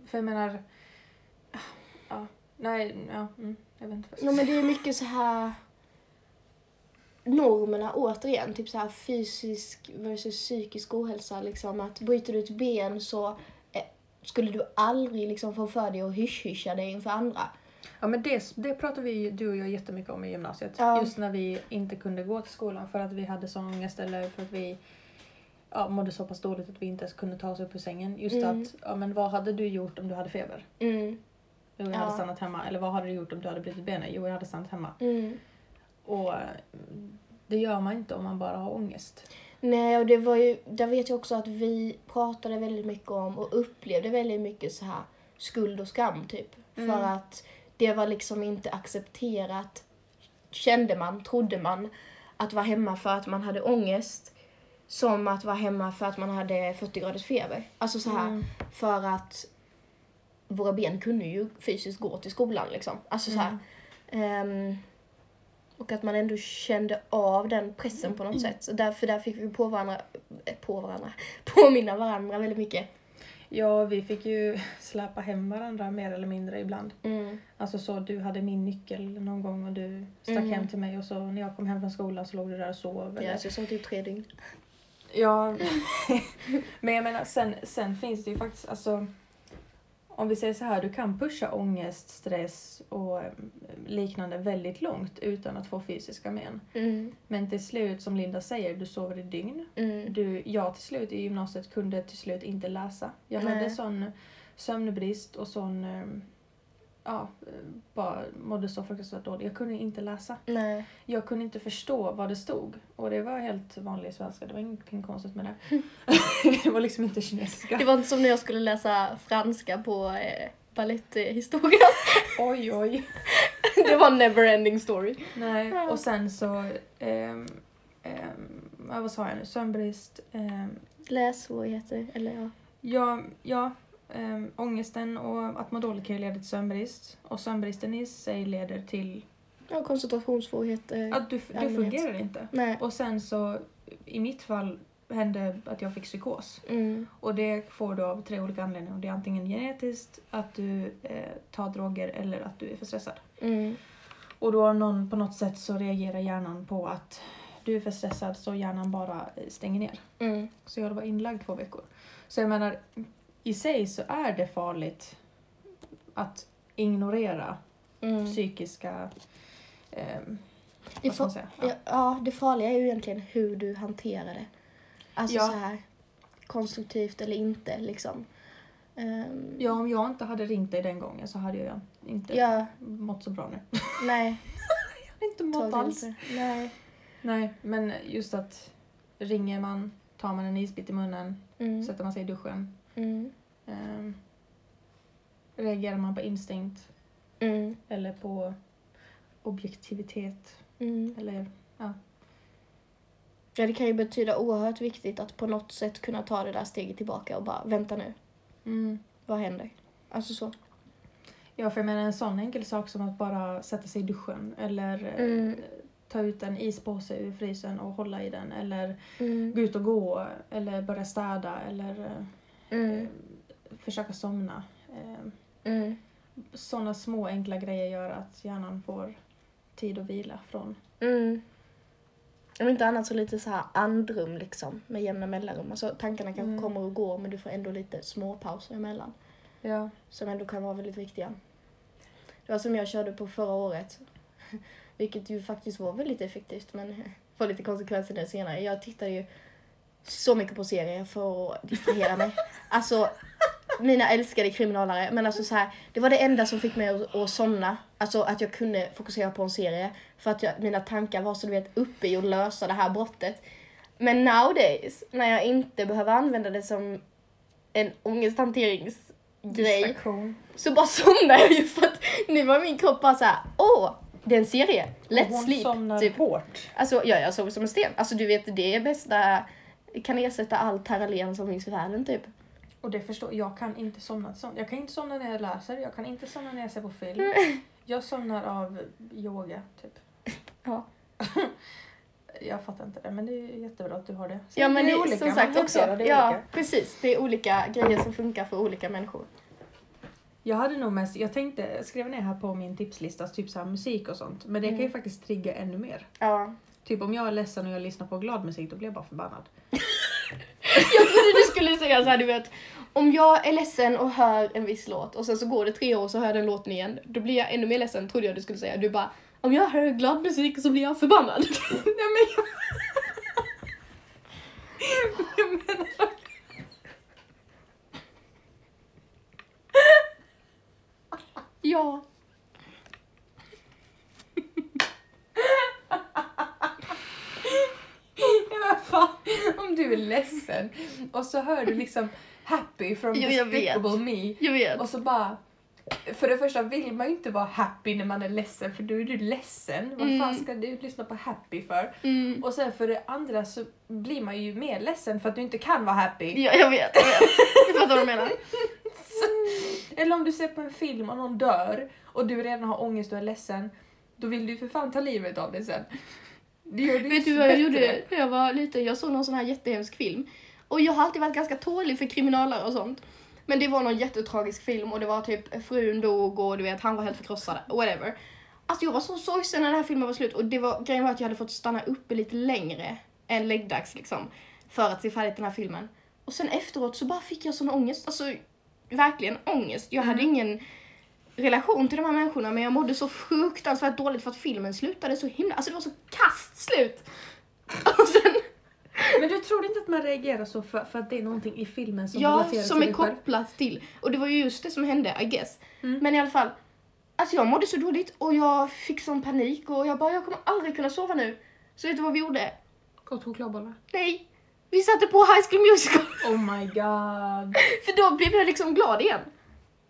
för jag menar, ja, nej, ja, mm, jag vet inte. Ja men det är mycket så här normerna återigen, typ så här fysisk versus psykisk ohälsa liksom att bryter du ett ben så eh, skulle du aldrig liksom få för dig att hysch-hyscha dig inför andra. Ja men det, det pratar vi du och jag jättemycket om i gymnasiet. Ja. Just när vi inte kunde gå till skolan för att vi hade sån ångest eller för att vi ja, mådde så pass dåligt att vi inte ens kunde ta oss upp ur sängen. Just Mm. att, ja men vad hade du gjort om du hade feber? Mm. Jo, jag Ja. hade stannat hemma. Eller vad hade du gjort om du hade brutit benet? Jo, jag hade stannat hemma. Mm. Och eh, det gör man inte om man bara har ångest. Nej, och det var ju, där vet jag också att vi pratade väldigt mycket om och upplevde väldigt mycket så här skuld och skam typ. Mm. För att det var liksom inte accepterat, kände man, trodde man, att vara hemma för att man hade ångest som att vara hemma för att man hade 40 graders feber. Alltså så här, Mm. för att våra ben kunde ju fysiskt gå till skolan liksom. Alltså så här, ehm, och att man ändå kände av den pressen på något sätt. Så därför där fick vi på varandra, eh, på varandra, (laughs) påminna varandra väldigt mycket. Ja, vi fick ju släpa hem varandra mer eller mindre ibland. Mm. Alltså så du hade min nyckel någon gång och du stack Mm. hem till mig och så när jag kom hem från skolan så låg du där och sov. Ja, så jag sov typ tre dygn. Ja, (laughs) men jag menar sen, sen finns det ju faktiskt, alltså om vi säger så här, du kan pusha ångest, stress och eh, liknande väldigt långt utan att få fysiska men. Mm. Men till slut, som Linda säger, du sover i dygn. Mm. Du, jag till slut i gymnasiet kunde till slut inte läsa. Jag hade sån sömnbrist och sån, eh, ja, bara mådde så fruktansvärt dåligt. Jag kunde inte läsa. Nej. Jag kunde inte förstå vad det stod. Och det var helt vanlig svenska, det var ingenting konstigt med det. (laughs) det var liksom inte kinesiska. Det var inte som när jag skulle läsa franska på eh, baletthistoria. (laughs) Oj, oj. (laughs) det var en never-ending story. Nej, och sen så, ehm, ehm, ja, vad sa jag nu, sömnbrist. ehm, Lässvårigheter, eller ja. ja, ja ehm, ångesten och att må dåligt kan ju leda till sömnbrist. Och sömnbristen i sig leder till ja koncentrationssvårigheter. att du, du fungerar inte. Nej. Och sen så, i mitt fall hände att jag fick psykos. Mm. Och det får du av tre olika anledningar. Det är antingen genetiskt, att du eh, tar droger eller att du är för stressad. Mm. Och då någon, på något sätt så reagerar hjärnan på att du är för stressad så hjärnan bara stänger ner. Mm. Så jag var inlagd två veckor. Så jag menar, i sig så är det farligt att ignorera Mm. psykiska... Eh, Det, vad ska man säga? ja. Ja, det farliga är ju egentligen hur du hanterar det. Alltså Ja. så här konstruktivt eller inte liksom. Ehm, Ja, om jag inte hade ringt dig den gången så hade jag inte ja, mått så bra nu. (laughs) nej. Jag hade inte mått totalt alls. inte. Nej. Nej, men just att ringer man, tar man en isbit i munnen, Mm. sätter man sig i duschen. Mm. Ehm, reagerar man på instinkt Mm. eller på objektivitet? Mm. Eller, Ja, det kan ju betyda oerhört viktigt att på något sätt kunna ta det där steget tillbaka och bara vänta nu, mm. vad händer? Alltså så. Ja, för jag menar en sån enkel sak som att bara sätta sig i duschen eller eh, Mm. ta ut en ispåse ur frysen och hålla i den eller Mm. gå ut och gå eller börja städa eller eh, Mm. Försöka somna. Eh, Mm. sådana små enkla grejer gör att hjärnan får tid att vila från. Mm. Om inte annat så lite så här andrum liksom med jämna mellanrum. Alltså tankarna kanske Mm. kommer och går men du får ändå lite små pauser emellan. Ja. Som ändå kan vara väldigt viktiga. Det var som jag körde på förra året. (laughs) Vilket ju faktiskt var väldigt effektivt men (laughs) får lite konsekvenser nu senare. Jag tittade ju så mycket på serier för att distrahera mig. (laughs) Alltså mina älskade kriminalare. Men alltså så här, det var det enda som fick mig att, att somna. Alltså att jag kunde fokusera på en serie. För att jag, mina tankar var så du vet uppe i att lösa det här brottet. Men nowadays, när jag inte behöver använda det som en ångesthanteringsgrej så bara (laughs) somnar jag ju för att nu var min kropp bara såhär, åh, det är en serie, let's hon sleep. somnar Typ. hårt. Alltså ja, jag sover som en sten. Alltså du vet, det är bästa, kan ersätta all Terralen som finns i världen typ. Och det förstår jag kan inte somna till sånt. Jag kan inte somna när jag läser, jag kan inte somna när jag ser på film. (laughs) Jag somnar av yoga, typ. (laughs) Ja. (laughs) jag fattar inte det, men det är jättebra att du har det. Sen Ja men det är olika, som sagt också, det ja olika. precis, det är olika grejer som funkar för olika människor. Jag hade nog mest, jag tänkte, jag skrev ner här på min tipslista, typ så musik och sånt. Men det kan ju Mm. faktiskt trigga ännu mer. Ja. Typ om jag är ledsen och jag lyssnar på glad musik, då blir jag bara förbannad. (laughs) Jag trodde du skulle säga så här, du vet, om jag är ledsen och hör en viss låt och sen så går det tre år och så hör jag den låten igen, då blir jag ännu mer ledsen, trodde jag du skulle säga. Du bara, om jag hör glad musik så blir jag förbannad. (laughs) Nej men jag... jag menar... Ja, men fan, om du är ledsen och så hör du liksom happy from Jo. Despicable Me Jag vet. och så bara för det första vill man ju inte vara happy när man är ledsen för då är du ledsen. Vad fan Mm. ska du lyssna på happy för? Mm. Och sen för det andra så blir man ju mer ledsen för att du inte kan vara happy. Ja, jag vet, jag vet. Jag fattar vad du menar. Eller om du ser på en film och någon dör och du redan har ångest och är ledsen, då vill du för fan ta livet av dig sen. Det gör det Vet du vad jag gjorde när jag var liten? Jag såg någon sån här jättehemsk film. Och jag har alltid varit ganska tålig för kriminalare och sånt. Men det var någon jättetragisk film och det var typ frun dog och du vet han var helt förkrossad, whatever. Alltså jag var så sorgsen när den här filmen var slut och det var, grejen var att jag hade fått stanna uppe lite längre än läggdags liksom. För att se färdigt den här filmen. Och sen efteråt så bara fick jag sån ångest, alltså verkligen ångest. Jag hade Mm. ingen relation till de här människorna men jag mådde så fruktansvärt dåligt för att filmen slutade så himla, alltså det var så kast slut. Och sen, Men du tror inte att man reagerar så för, för att det är någonting i filmen som ja, relaterar som till är kopplat till, och det var ju just det som hände I guess. Mm. Men i alla fall, alltså jag mådde så dåligt och jag fick sån panik och jag bara, jag kommer aldrig kunna sova nu. Så vet du vad vi gjorde? Gott chokladbollar. Nej, vi satte på High School Musical. Oh my god. (laughs) För då blev jag liksom glad igen.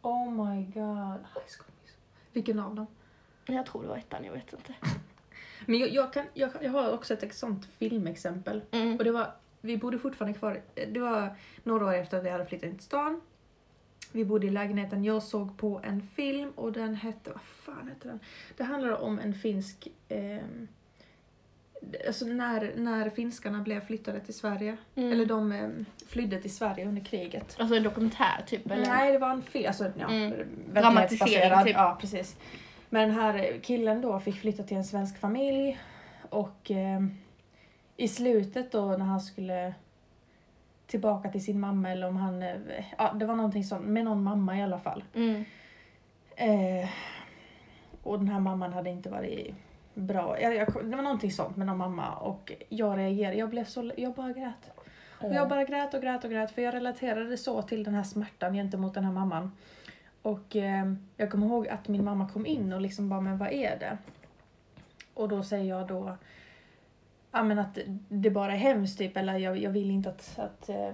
Oh my god. High School Musical. Vilken av dem? Jag tror det var ettan, jag vet inte. (laughs) Men jag, jag, kan, jag, jag har också ett sånt filmexempel. Mm. Och det var, vi bodde fortfarande kvar, det var några år efter att vi hade flyttat in till stan. Vi bodde i lägenheten, jag såg på en film och den hette, vad fan hette den? Det handlar om en finsk, ehm, alltså när, när finskarna blev flyttade till Sverige. Mm. Eller de ehm, flydde till Sverige under kriget. Alltså en dokumentär typ eller? Nej, det var en film, alltså ja, Mm. Dramatisering, typ. Ja, precis. Men den här killen då fick flytta till en svensk familj och eh, i slutet då när han skulle tillbaka till sin mamma eller om han, eh, ja det var någonting sånt, med någon mamma i alla fall. Mm. Eh, och den här mamman hade inte varit bra. Jag, jag, det var någonting sånt med någon mamma och jag reagerade, jag blev så, jag bara grät. Och jag bara grät och grät och grät för jag relaterade så till den här smärtan gentemot den här mamman. Och eh, jag kommer ihåg att min mamma kom in och liksom bara, men vad är det? Och då säger jag då, ja men att det bara är hemskt typ, eller jag, jag vill inte att, att eh,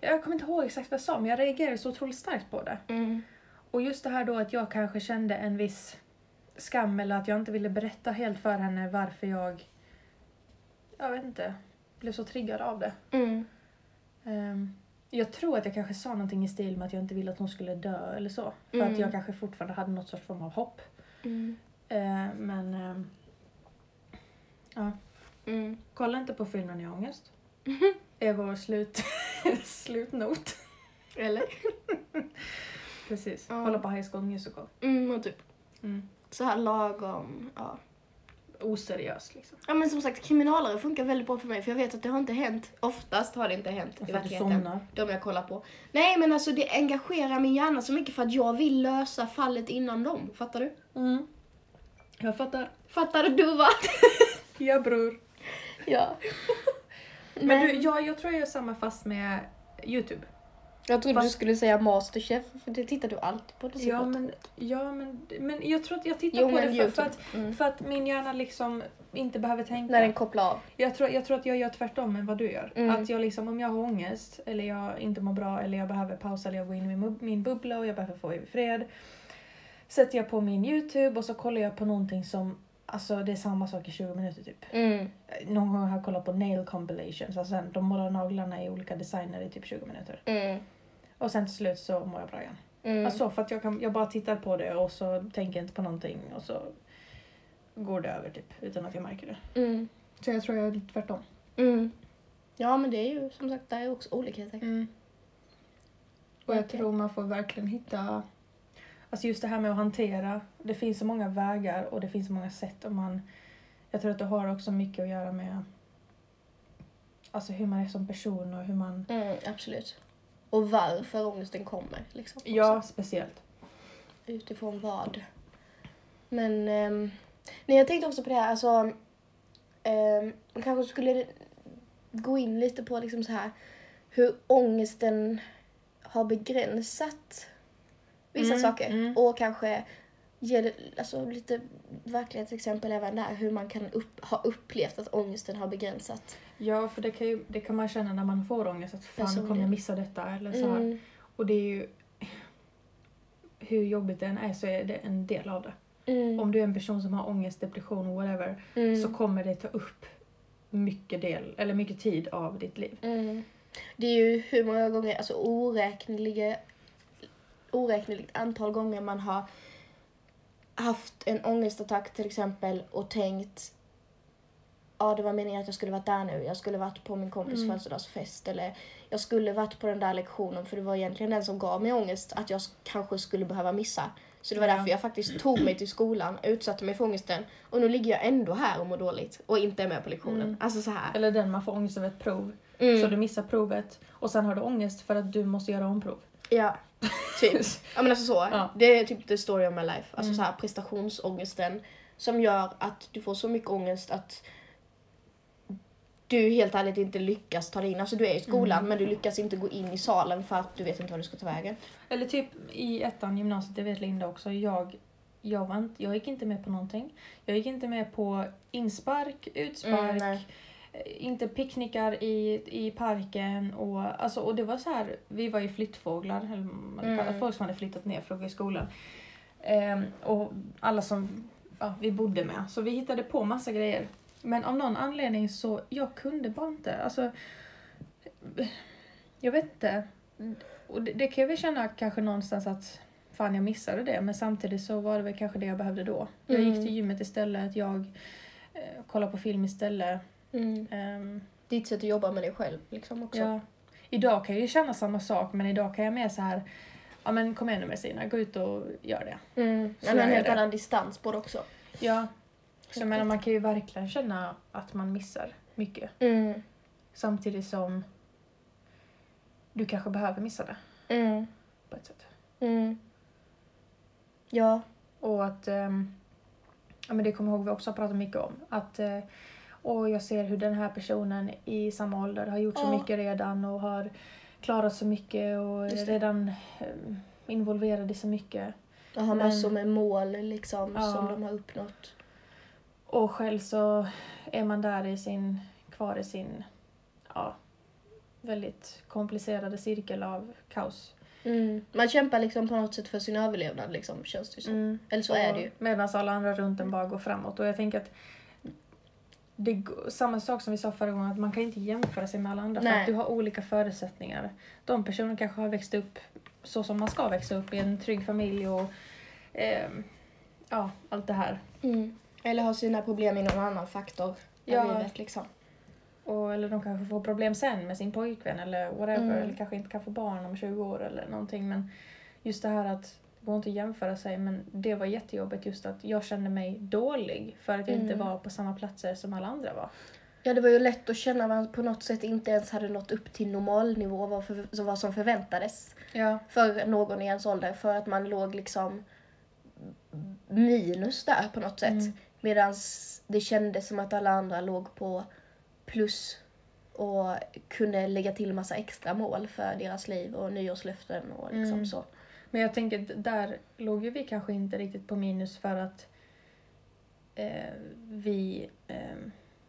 jag kommer inte ihåg exakt vad jag sa, men jag reagerade så otroligt starkt på det. Mm. Och just det här då att jag kanske kände en viss skam eller att jag inte ville berätta helt för henne varför jag, jag vet inte, blev så triggad av det. Mm. Ehm, jag tror att jag kanske sa någonting i stil med att jag inte ville att hon skulle dö eller så. För Mm. att jag kanske fortfarande hade något sorts form av hopp. Mm. Ehm, men ehm, ja, Mm. kolla inte på filmen i ångest. (laughs) är vår slut, (laughs) slutnot. Eller? (laughs) Precis. Ja. Kolla på High School Musical. Mm, och typ Mm. Så här lagom, ja. Oseriös liksom. Ja men som sagt, kriminalare funkar väldigt bra för mig för jag vet att det har inte hänt, oftast har det inte hänt i verkligheten. De jag kollar på. Nej men alltså det engagerar min hjärna så mycket för att jag vill lösa fallet innan dem. Fattar du? Mm. Jag fattar. Fattar du Duva? (laughs) Ja bror. ja. Men Nej. du, jag, jag tror jag gör samma fast med Youtube. Jag trodde fast- du skulle säga Masterchef för det tittar du alltid på. Det Ja gott men, ja men, men jag tror att jag tittar Jo, på det för, för, att, Mm. för att min hjärna liksom inte behöver tänka. När den kopplar av. Jag tror, jag tror att jag gör tvärtom än vad du gör. Mm. Att jag liksom, om jag har ångest eller jag inte mår bra eller jag behöver pausa eller jag går in i min, min bubbla och jag behöver få i fred. Sätter jag på min Youtube och så kollar jag på någonting som, alltså det är samma sak i 20 minuter typ. Mm. Någon gång har jag kollat på nail compilations, alltså de målar naglarna i olika designer i typ 20 minuter. Mm. Och sen till slut så mår jag bra igen. Mm. Alltså för att jag, kan, jag bara tittar på det och så tänker jag inte på någonting och så går det över typ utan att jag märker det. Mm. Så jag tror jag är lite tvärtom. Mm. Ja men det är ju som sagt, det är också olikheter. Mm. Och jag Okej. tror man får verkligen hitta, alltså just det här med att hantera, det finns så många vägar och det finns så många sätt och man, jag tror att det har också mycket att göra med Alltså hur man är som person och hur man... Mm, absolut. Och varför ångesten kommer. Liksom, också. Ja, speciellt. Utifrån vad. Men ehm, nej, jag tänkte också på det här, alltså man kanske skulle gå in lite på liksom så här hur ångesten har begränsat vissa Mm, saker mm. och kanske ge alltså, lite verklighetsexempel även där, hur man kan upp, ha upplevt att ångesten har begränsat. Ja, för det kan, ju, det kan man känna när man får ångest att fan kommer jag missa detta eller så här. Mm, Och det är ju hur jobbigt det än är så är det en del av det. mm, Om du är en person som har ångest, depression, whatever mm, så kommer det ta upp mycket del, eller mycket tid av ditt liv. mm. Det är ju hur många gånger, alltså oräkneliga, oräkneligt antal gånger man har haft en ångestattack till exempel och tänkt ja det var meningen att jag skulle varit där nu, jag skulle varit på min kompis Mm. födelsedagsfest eller jag skulle varit på den där lektionen för det var egentligen den som gav mig ångest att jag kanske skulle behöva missa. Så det var Ja. därför jag faktiskt tog mig till skolan, utsatte mig för ångesten och nu ligger jag ändå här och mår dåligt och inte är med på lektionen. Mm. Alltså så här. Eller den man får ångest över ett prov. Mm. Så du missar provet och sen har du ångest för att du måste göra omprov. Ja, typ. (laughs) Ja men alltså så. Ja. Det är typ the story of my life. Alltså Mm. så här prestationsångesten som gör att du får så mycket ångest att du helt ärligt inte lyckas ta dig in. Alltså du är i skolan Mm. men du lyckas inte gå in i salen för att du vet inte vad du ska ta vägen. Eller typ i ettan gymnasiet, det vet Linda också, jag, jag, var inte, jag gick inte med på någonting. Jag gick inte med på inspark, utspark, Mm, eh, inte picknickar i, i parken och, alltså, och det var så här, vi var ju flyttfåglar, eller man Mm. kallar folk som hade flyttat ner i skolan. Ehm, och alla som ja, vi bodde med, så vi hittade på massa grejer. Men av någon anledning så, jag kunde bara inte, alltså jag vet inte. Och det, det kan jag väl känna kanske någonstans att fan jag missade det men samtidigt så var det väl kanske det jag behövde då. Jag gick Mm. till gymmet istället, jag eh, kollade på film istället. Mm. Ehm, Ditt sätt att jobba med dig själv liksom också. ja. Idag kan jag ju känna samma sak men idag kan jag mer så här ja men kom igen nu Messina, gå ut och gör det. Mm. Så Men en helt annan distans på det också. Ja. Så jag menar man kan ju verkligen känna att man missar mycket. Mm. Samtidigt som du kanske behöver missa det Mm. på ett sätt. Mm. Ja. Och att, ehm, ja men det kommer jag ihåg vi också har pratat mycket om. Att, eh, och jag ser hur den här personen i samma ålder har gjort så Ja. mycket redan och har klarat så mycket och är redan ehm, involverad i så mycket. Och har Men- massor med mål liksom Ja. som de har uppnått. Och själv så är man där i sin, kvar i sin, ja, väldigt komplicerade cirkel av kaos. Mm. Man kämpar liksom på något sätt för sin överlevnad liksom, känns det som. Eller så är det ju. Medan alla andra runt en bara går framåt. Och jag tänker att det samma sak som vi sa förra gången, att man kan inte jämföra sig med alla andra för Nej. att du har olika förutsättningar. De personerna kanske har växt upp så som man ska växa upp i en trygg familj och ehm, ja, allt det här. Mm. Eller har sina problem i någon annan faktor i Ja. livet liksom. Och, eller de kanske får problem sen med sin pojkvän eller whatever. Mm. Eller kanske inte kan få barn om 20 år eller någonting. Men just det här att det går inte att jämföra sig men det var jättejobbigt just att jag kände mig dålig för att jag inte Mm. var på samma platser som alla andra var. Ja, det var ju lätt att känna att man på något sätt inte ens hade nått upp till normalnivå vad, för, vad som förväntades Ja. för någon i ens ålder. För att man låg liksom minus där på något sätt. Mm. Medan det kändes som att alla andra låg på plus och kunde lägga till massa extra mål för deras liv och nyårslöften och liksom Mm. så. Men jag tänker att där låg ju vi kanske inte riktigt på minus för att eh, vi eh,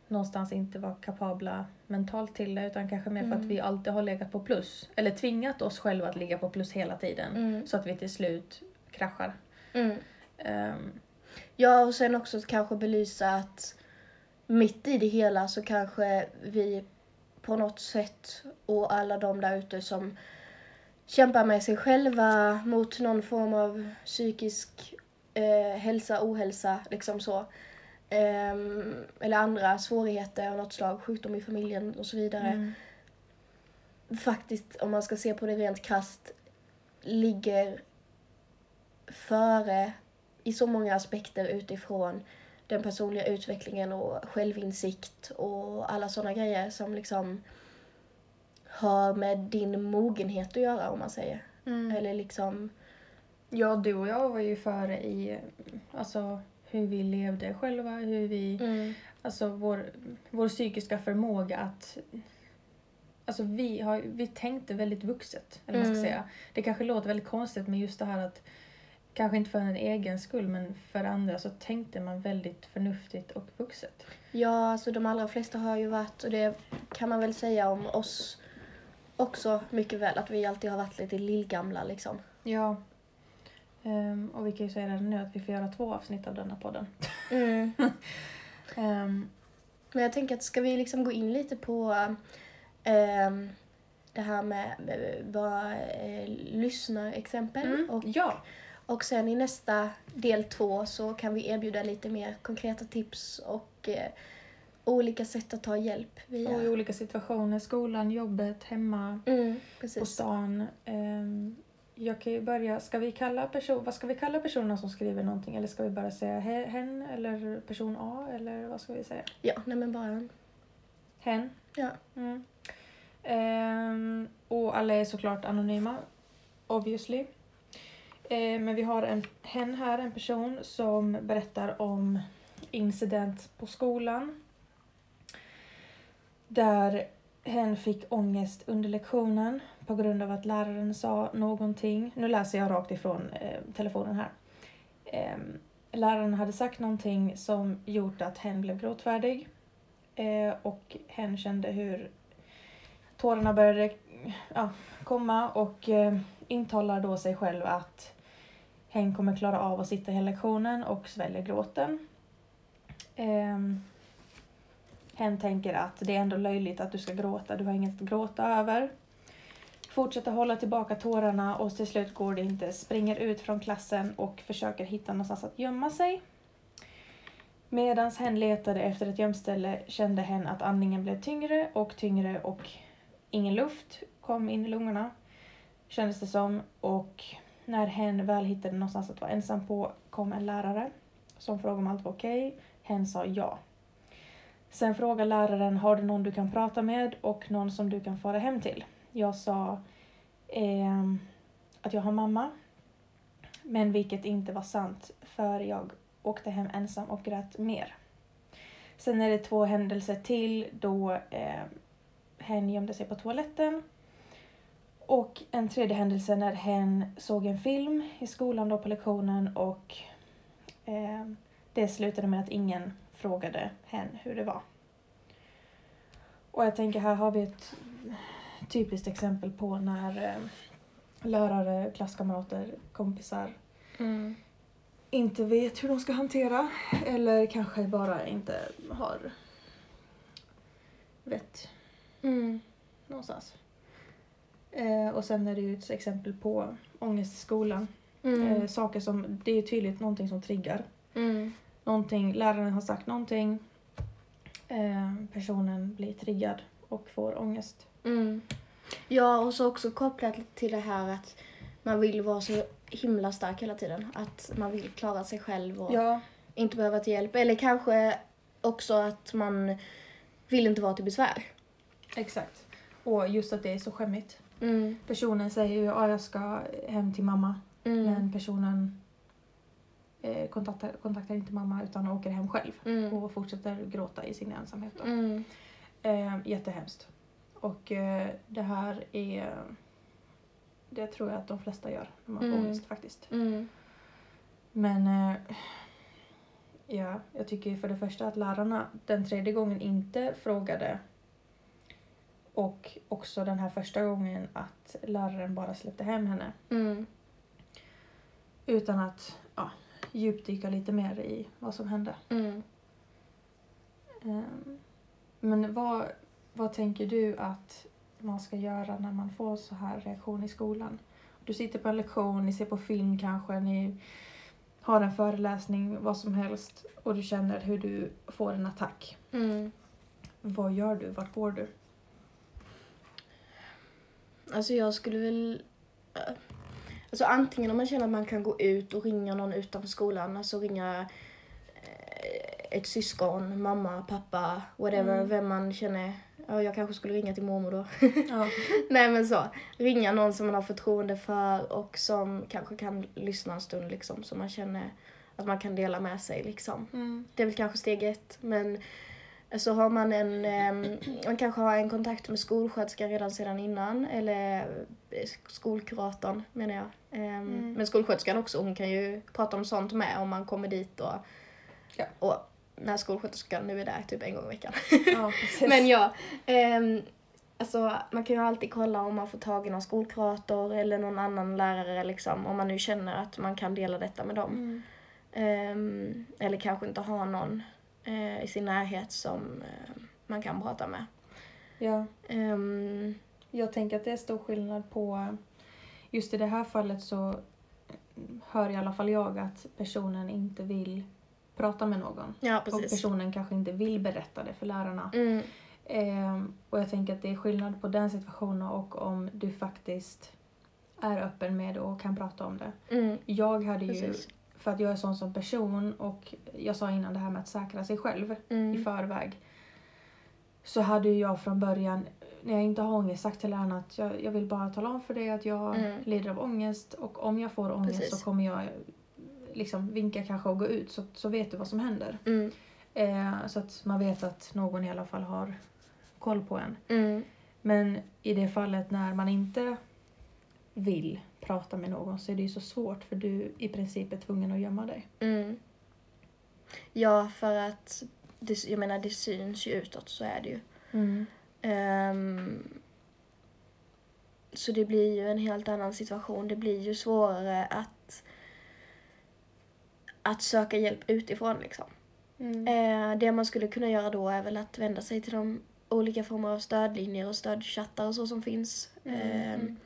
någonstans inte var kapabla mentalt till det utan kanske mer för att Mm. vi alltid har legat på plus. Eller tvingat oss själva att ligga på plus hela tiden. Mm. Så att vi till slut kraschar. Mm. Ja, och sen också kanske belysa att mitt i det hela så kanske vi på något sätt och alla de där ute som kämpar med sig själva mot någon form av psykisk eh, hälsa, ohälsa, liksom så. Ehm, eller andra svårigheter av något slag, sjukdom i familjen och så vidare. mm, Faktiskt, om man ska se på det rent krasst, ligger före i så många aspekter utifrån den personliga utvecklingen och självinsikt och alla sådana grejer som liksom har med din mogenhet att göra om man säger. mm. Eller liksom, Ja, du och jag var ju före i alltså, hur vi levde själva, hur vi Alltså vår, vår psykiska förmåga att... Alltså vi, har, vi tänkte väldigt vuxet, eller vad man ska Mm. säga. Det kanske låter väldigt konstigt men just det här att, kanske inte för en egen skull men för andra så tänkte man väldigt förnuftigt och vuxet. ja alltså de allra flesta har ju varit, och det kan man väl säga om oss också mycket väl, att vi alltid har varit lite lillgamla liksom. Ja. Ehm, och vi kan ju säga redan nu att vi får göra två avsnitt av denna podden. Mm. (laughs) Ehm, Men jag tänker att ska vi liksom gå in lite på ehm, det här med, med vad eh, lyssnarexempel mm, och, ja, och sen i nästa del två så kan vi erbjuda lite mer konkreta tips och eh, olika sätt att ta hjälp via... och i olika situationer, skolan, jobbet, hemma, Mm, på stan. Ehm, jag kan ju börja, ska vi kalla person, vad ska vi kalla personerna som skriver någonting? Eller ska vi bara säga he- hen eller person A eller vad ska vi säga? Ja, nej men bara... Hen. Ja. Mm. Ehm, och alla är såklart anonyma, obviously. Eh, men vi har en hen här, en person som berättar om incident på skolan. Där hen fick ångest under lektionen på grund av att läraren sa någonting. Nu läser jag rakt ifrån eh, telefonen här. Ehm, läraren hade sagt någonting som gjort att hen blev gråtfärdig. Eh, och hen kände hur tårarna började ja, komma och eh, intalar då sig själv att hen kommer klara av att sitta hela lektionen och sväljer gråten. Ehm, hen tänker att det är ändå löjligt att du ska gråta, du har inget att gråta över. Fortsätter hålla tillbaka tårarna och till slut går det inte, springer ut från klassen och försöker hitta någonstans att gömma sig. Medan hen letade efter ett gömställe kände hen att andningen blev tyngre och tyngre och ingen luft kom in i lungorna. Kändes det som. Och när hen väl hittade någonstans att vara ensam på kom en lärare som frågade om allt var okej. Hen sa ja. Sen frågade läraren, har du någon du kan prata med och någon som du kan fara hem till? Jag sa ehm, att jag har mamma. Men vilket inte var sant för jag åkte hem ensam och grät mer. Sen är det två händelser till då eh, hen gömde sig på toaletten. Och en tredje händelse när hen såg en film i skolan då på lektionen och eh, det slutade med att ingen frågade hen hur det var. Och jag tänker här har vi ett typiskt exempel på när eh, lärare, klasskamrater, kompisar Mm. inte vet hur de ska hantera eller kanske bara inte har vett Mm. någonstans. Eh, och sen är det ju ett exempel på ångest i skolan. Mm. Eh, saker som, det är tydligt någonting som triggar. Mm. Någonting, läraren har sagt någonting, eh, personen blir triggad och får ångest. Mm. Ja, och så också kopplat till det här att man vill vara så himla stark hela tiden. Att man vill klara sig själv och Ja, inte behöva ta hjälp. Eller kanske också att man vill inte vara till besvär. exakt. Och just att det är så skämmigt. Mm. Personen säger ju att jag ska hem till mamma, Mm. men personen eh, kontaktar, kontaktar inte mamma utan åker hem själv Mm. och fortsätter gråta i sin ensamhet. Då. Mm. Eh, jättehemskt. Och eh, det här är... Det tror jag att de flesta gör när man får Mm. ångest faktiskt. Mm. Men eh, ja, jag tycker för det första att lärarna den tredje gången inte frågade och också den här första gången att läraren bara släppte hem henne Mm. utan att ja, djupdyka lite mer i vad som hände. Mm. Ehm, Men vad, vad tänker du att man ska göra när man får så här reaktion i skolan? Du sitter på en lektion, ni ser på film kanske, ni har en föreläsning, vad som helst och du känner hur du får en attack. Mm. Vad gör du? Vart går du? Alltså jag skulle väl... eh, Alltså antingen om man känner att man kan gå ut och ringa någon utanför skolan, alltså ringa eh, ett syskon, mamma, pappa, whatever, Mm. vem man känner. Ja, jag kanske skulle ringa till mormor då. Ja. (laughs) Nej men så. Ringa någon som man har förtroende för och som kanske kan lyssna en stund liksom, så man känner att man kan dela med sig liksom. Mm. Det är väl kanske steg ett. Men så har man en, ehm, man kanske har en kontakt med skolsköterskan redan sedan innan. Eller eh, skolkuratorn menar jag. Ehm, Mm. Men skolsköterskan också, hon kan ju prata om sånt med om man kommer dit och, Ja. och när skolsköterskan nu är där typ en gång i veckan. ja. (laughs) Men ja, ehm, alltså man kan ju alltid kolla om man får tag i någon skolkurator eller någon annan lärare liksom. Om man nu känner att man kan dela detta med dem. Mm. Eller kanske inte ha någon eh, i sin närhet som eh, man kan prata med. Ja. Ehm, Jag tänker att det är stor skillnad på... Just i det här fallet så hör i alla fall jag att personen inte vill prata med någon. ja, Och personen kanske inte vill berätta det för lärarna. Mm, Ehm, och jag tänker att det är skillnad på den situationen och om du faktiskt är öppen med det och kan prata om det. mm, Jag hade ju, precis. För att jag är sån som person och jag sa innan det här med att säkra sig själv i Mm, förväg. Så hade jag från början, när jag inte har ångest, sagt till lärarna att jag, jag vill bara tala om för dig att jag Mm. lider av ångest och om jag får ångest Precis. så kommer jag liksom vinka kanske och gå ut så, så vet du vad som händer. mm, Eh, så att man vet att någon i alla fall har koll på en. mm, Men i det fallet när man inte vill prata med någon så är det ju så svårt för du i princip är tvungen att gömma dig. mm. Ja, för att det, jag menar det syns ju utåt, så är det ju. Ehm, så det blir ju en helt annan situation. Det blir ju svårare att, att söka hjälp utifrån liksom. Mm. Eh, det man skulle kunna göra då är väl att vända sig till de olika former av stödlinjer och stödchattar och så som finns eh, Mm.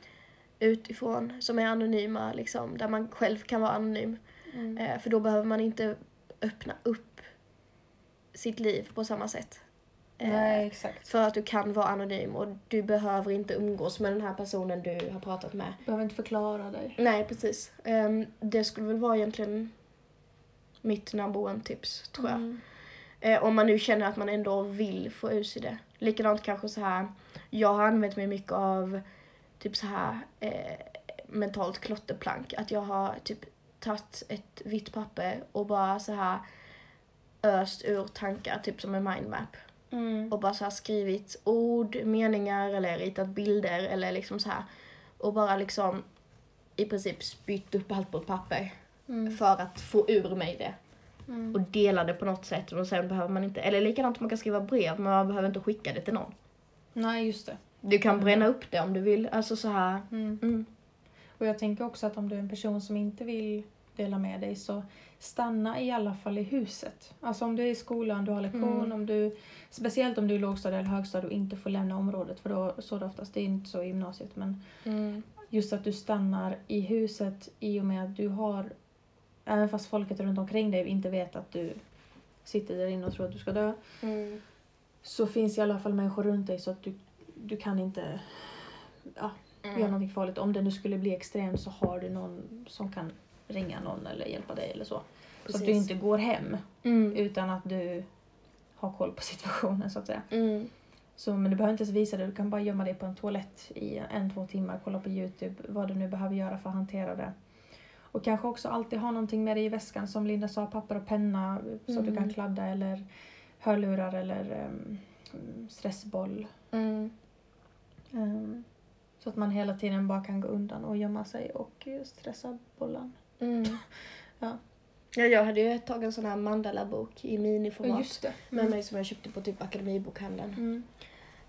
Utifrån, som är anonyma liksom, där man själv kan vara anonym. Mm. Eh, för då behöver man inte öppna upp sitt liv på samma sätt. Eh, Nej. För att du kan vara anonym och du behöver inte umgås med den här personen du har pratat med. Behöver inte förklara dig. Nej, precis. Ehm, det skulle väl vara egentligen mitt number one tips, tror jag. Mm. Eh, om man nu känner att man ändå vill få ur sig det. Likadant kanske så här. jag har använt mig mycket av typ så här eh, mentalt klotterplank. Att jag har typ tagit ett vitt papper och bara så här öst ur tankar, typ som en mindmap. Mm. Och bara så här skrivit ord, meningar eller ritat bilder eller liksom så här. Och bara liksom i princip spytt upp allt på ett papper. Mm. För att få ur mig det Mm. och dela det på något sätt och sen behöver man inte, eller likadant man kan skriva brev men man behöver inte skicka det till någon. Nej, just det. Du kan bränna upp det om du vill, alltså så här. Mm. Mm. Och jag tänker också att om du är en person som inte vill dela med dig så stanna i alla fall i huset. Alltså om du är i skolan, du har lektion, Mm. om du, speciellt om du är lågstadie eller högstadie och inte får lämna området för då så är det oftast, det är inte så i gymnasiet men Mm. just att du stannar i huset i och med att du har, även fast folket runt omkring dig inte vet att du sitter där inne och tror att du ska dö, Mm. så finns i alla fall människor runt dig så att du, du kan inte ja, göra Mm. någonting farligt. Om det nu skulle bli extremt så har du någon som kan ringa någon eller hjälpa dig eller så. Så att du Precis. inte går hem Mm. utan att du har koll på (laughs) situationen så att säga. Mm. Så, men du behöver inte ens visa det, du kan bara gömma dig på en toalett i en, två timmar, kolla på Youtube, vad du nu behöver göra för att hantera det. Och kanske också alltid ha någonting med dig i väskan, som Linda sa, papper och penna så att du Mm. kan kladda eller hörlurar eller ehm, stressboll. Mm. Ehm, så att man hela tiden bara kan gå undan och gömma sig och eh, stressa bollen. Mm. (laughs) Ja. Ja, jag hade ju ett tag en sån här mandala-bok i miniformat det. med mig som jag köpte på typ Akademibokhandeln. Mm.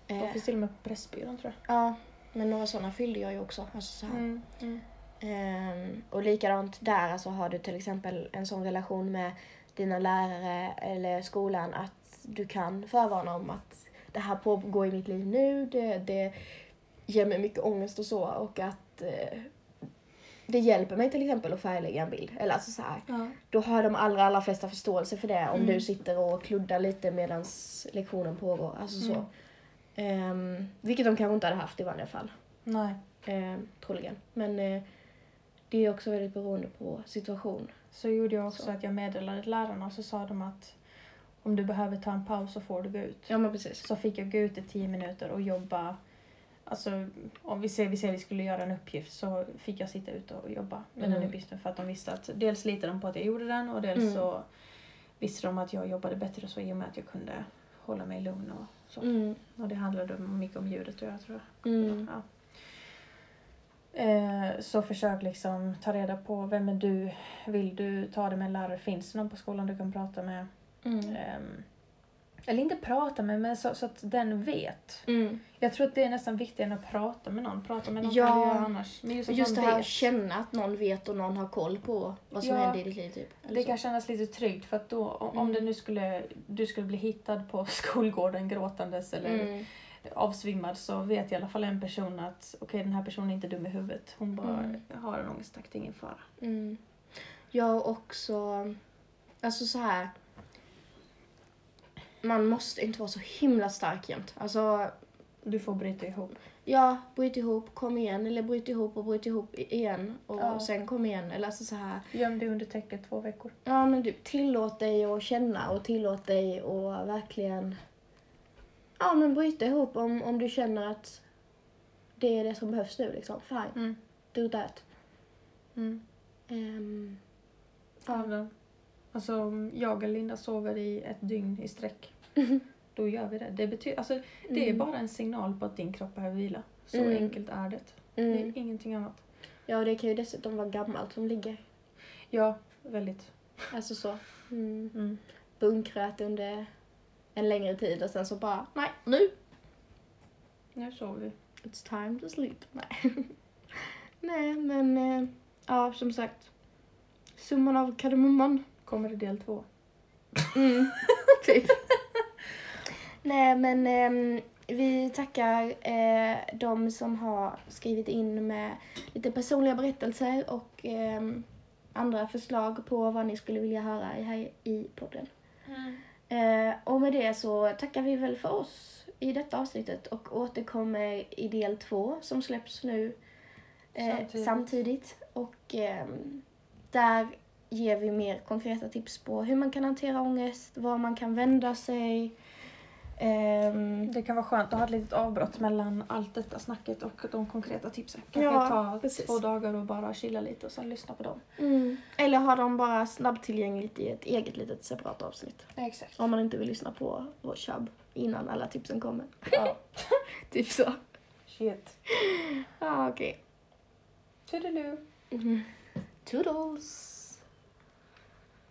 Eh, Det finns till och med på Pressbyrån tror ja, men några såna fyllde jag ju också. Alltså så jag. Mm. Mm. Ehm, och likadant där, alltså har du till exempel en sån relation med dina lärare eller skolan att du kan förvarna om att det här pågår i mitt liv nu, det, det ger mig mycket ångest och så och att eh, det hjälper mig till exempel att färglägga en bild. Eller alltså så Ja. då har de allra, allra flesta förståelse för det om Mm. du sitter och kluddar lite medan lektionen pågår. Alltså så. Mm. Ehm, vilket de kanske inte hade haft i vanliga fall. Nej. Eh, troligen. Men eh, det är också väldigt beroende på situation. Så gjorde jag också Så. att jag meddelade lärarna och så sa de att om du behöver ta en paus så får du gå ut. Ja men precis. Så fick jag gå ut i tio minuter och jobba. Alltså om vi säger vi, säger vi skulle göra en uppgift så fick jag sitta ute och jobba med den Mm. uppgiften för att de visste att dels litade de på att jag gjorde den och dels Mm. så visste de att jag jobbade bättre så i och med att jag kunde hålla mig lugn och så. Mm. Och det handlade mycket om ljudet tror jag. Tror jag. Mm. Ja. Eh, så försök liksom ta reda på vem är du? Vill du ta det med en lärare? Finns det någon på skolan du kan prata med? Mm. Ehm, eller inte prata med, men så, så att den vet. Mm. Jag tror att det är nästan viktigare än att prata med någon. Prata med någon Ja. kan du göra annars. Men just att Just det här att känna att någon vet och någon har koll på vad som Ja. händer i ditt liv typ. Det så. kan kännas lite tryggt för att då om, Mm. det nu skulle, du skulle bli hittad på (laughs) skolgården gråtandes eller Mm. avsvimmad så vet i alla fall en person att okej den här personen är inte dum i huvudet. Hon bara Mm. har en ångestattack, det är ingen fara. Mm. Jag också, alltså så här. Man måste inte vara så himla stark jämt. Alltså, Du får bryta ihop. ja, bryt ihop, kom igen. Eller bryt ihop och bryt ihop igen. Och Ja. sen kom igen. Eller alltså så här. Göm dig under täcket två veckor. Ja men du, tillåt dig att känna och tillåt dig att verkligen Ja men bryta ihop om, om du känner att det är det som behövs nu liksom. Fine, Mm. do that. Mm. Ehm, Ja. Alltså jag eller Linda sover i ett dygn i sträck. (laughs) Då gör vi det. Det, betyder, alltså, det är Mm. bara en signal på att din kropp behöver vila. Så Mm. enkelt är det. Det mm. är ingenting annat. Ja och det kan ju dessutom vara gammalt som ligger. Ja, väldigt. Alltså så. Mm. Mm. Bunkrat under en längre tid och sen så bara, nej nu! Nu sover vi. It's time to sleep. (laughs) Nej, nej men eh, ja som sagt. Summan av kardemumman. Kommer det del två? Mm, (laughs) typ. Nej, men ehm, vi tackar eh, de som har skrivit in med lite personliga berättelser och ehm, andra förslag på vad ni skulle vilja höra i- här i podden. Eh, och med det så tackar vi väl för oss i detta avsnittet och återkommer i del två som släpps nu eh, Samtidigt. samtidigt. Och ehm, där ger vi mer konkreta tips på hur man kan hantera ångest, var man kan vända sig. Ehm, Det kan vara skönt att ha ett litet avbrott mellan allt detta snacket och de konkreta tipsen. Kanske Ja, ta precis. två dagar och bara chilla lite och sen lyssna på dem. mm. Eller ha dem bara snabbtillgängligt i ett eget litet separat avsnitt. Exakt. Om man inte vill lyssna på vår chubb innan alla tipsen kommer. Ja. (laughs) typ så. Shit. Ja, okej. Toodaloo. Mm. Toodles!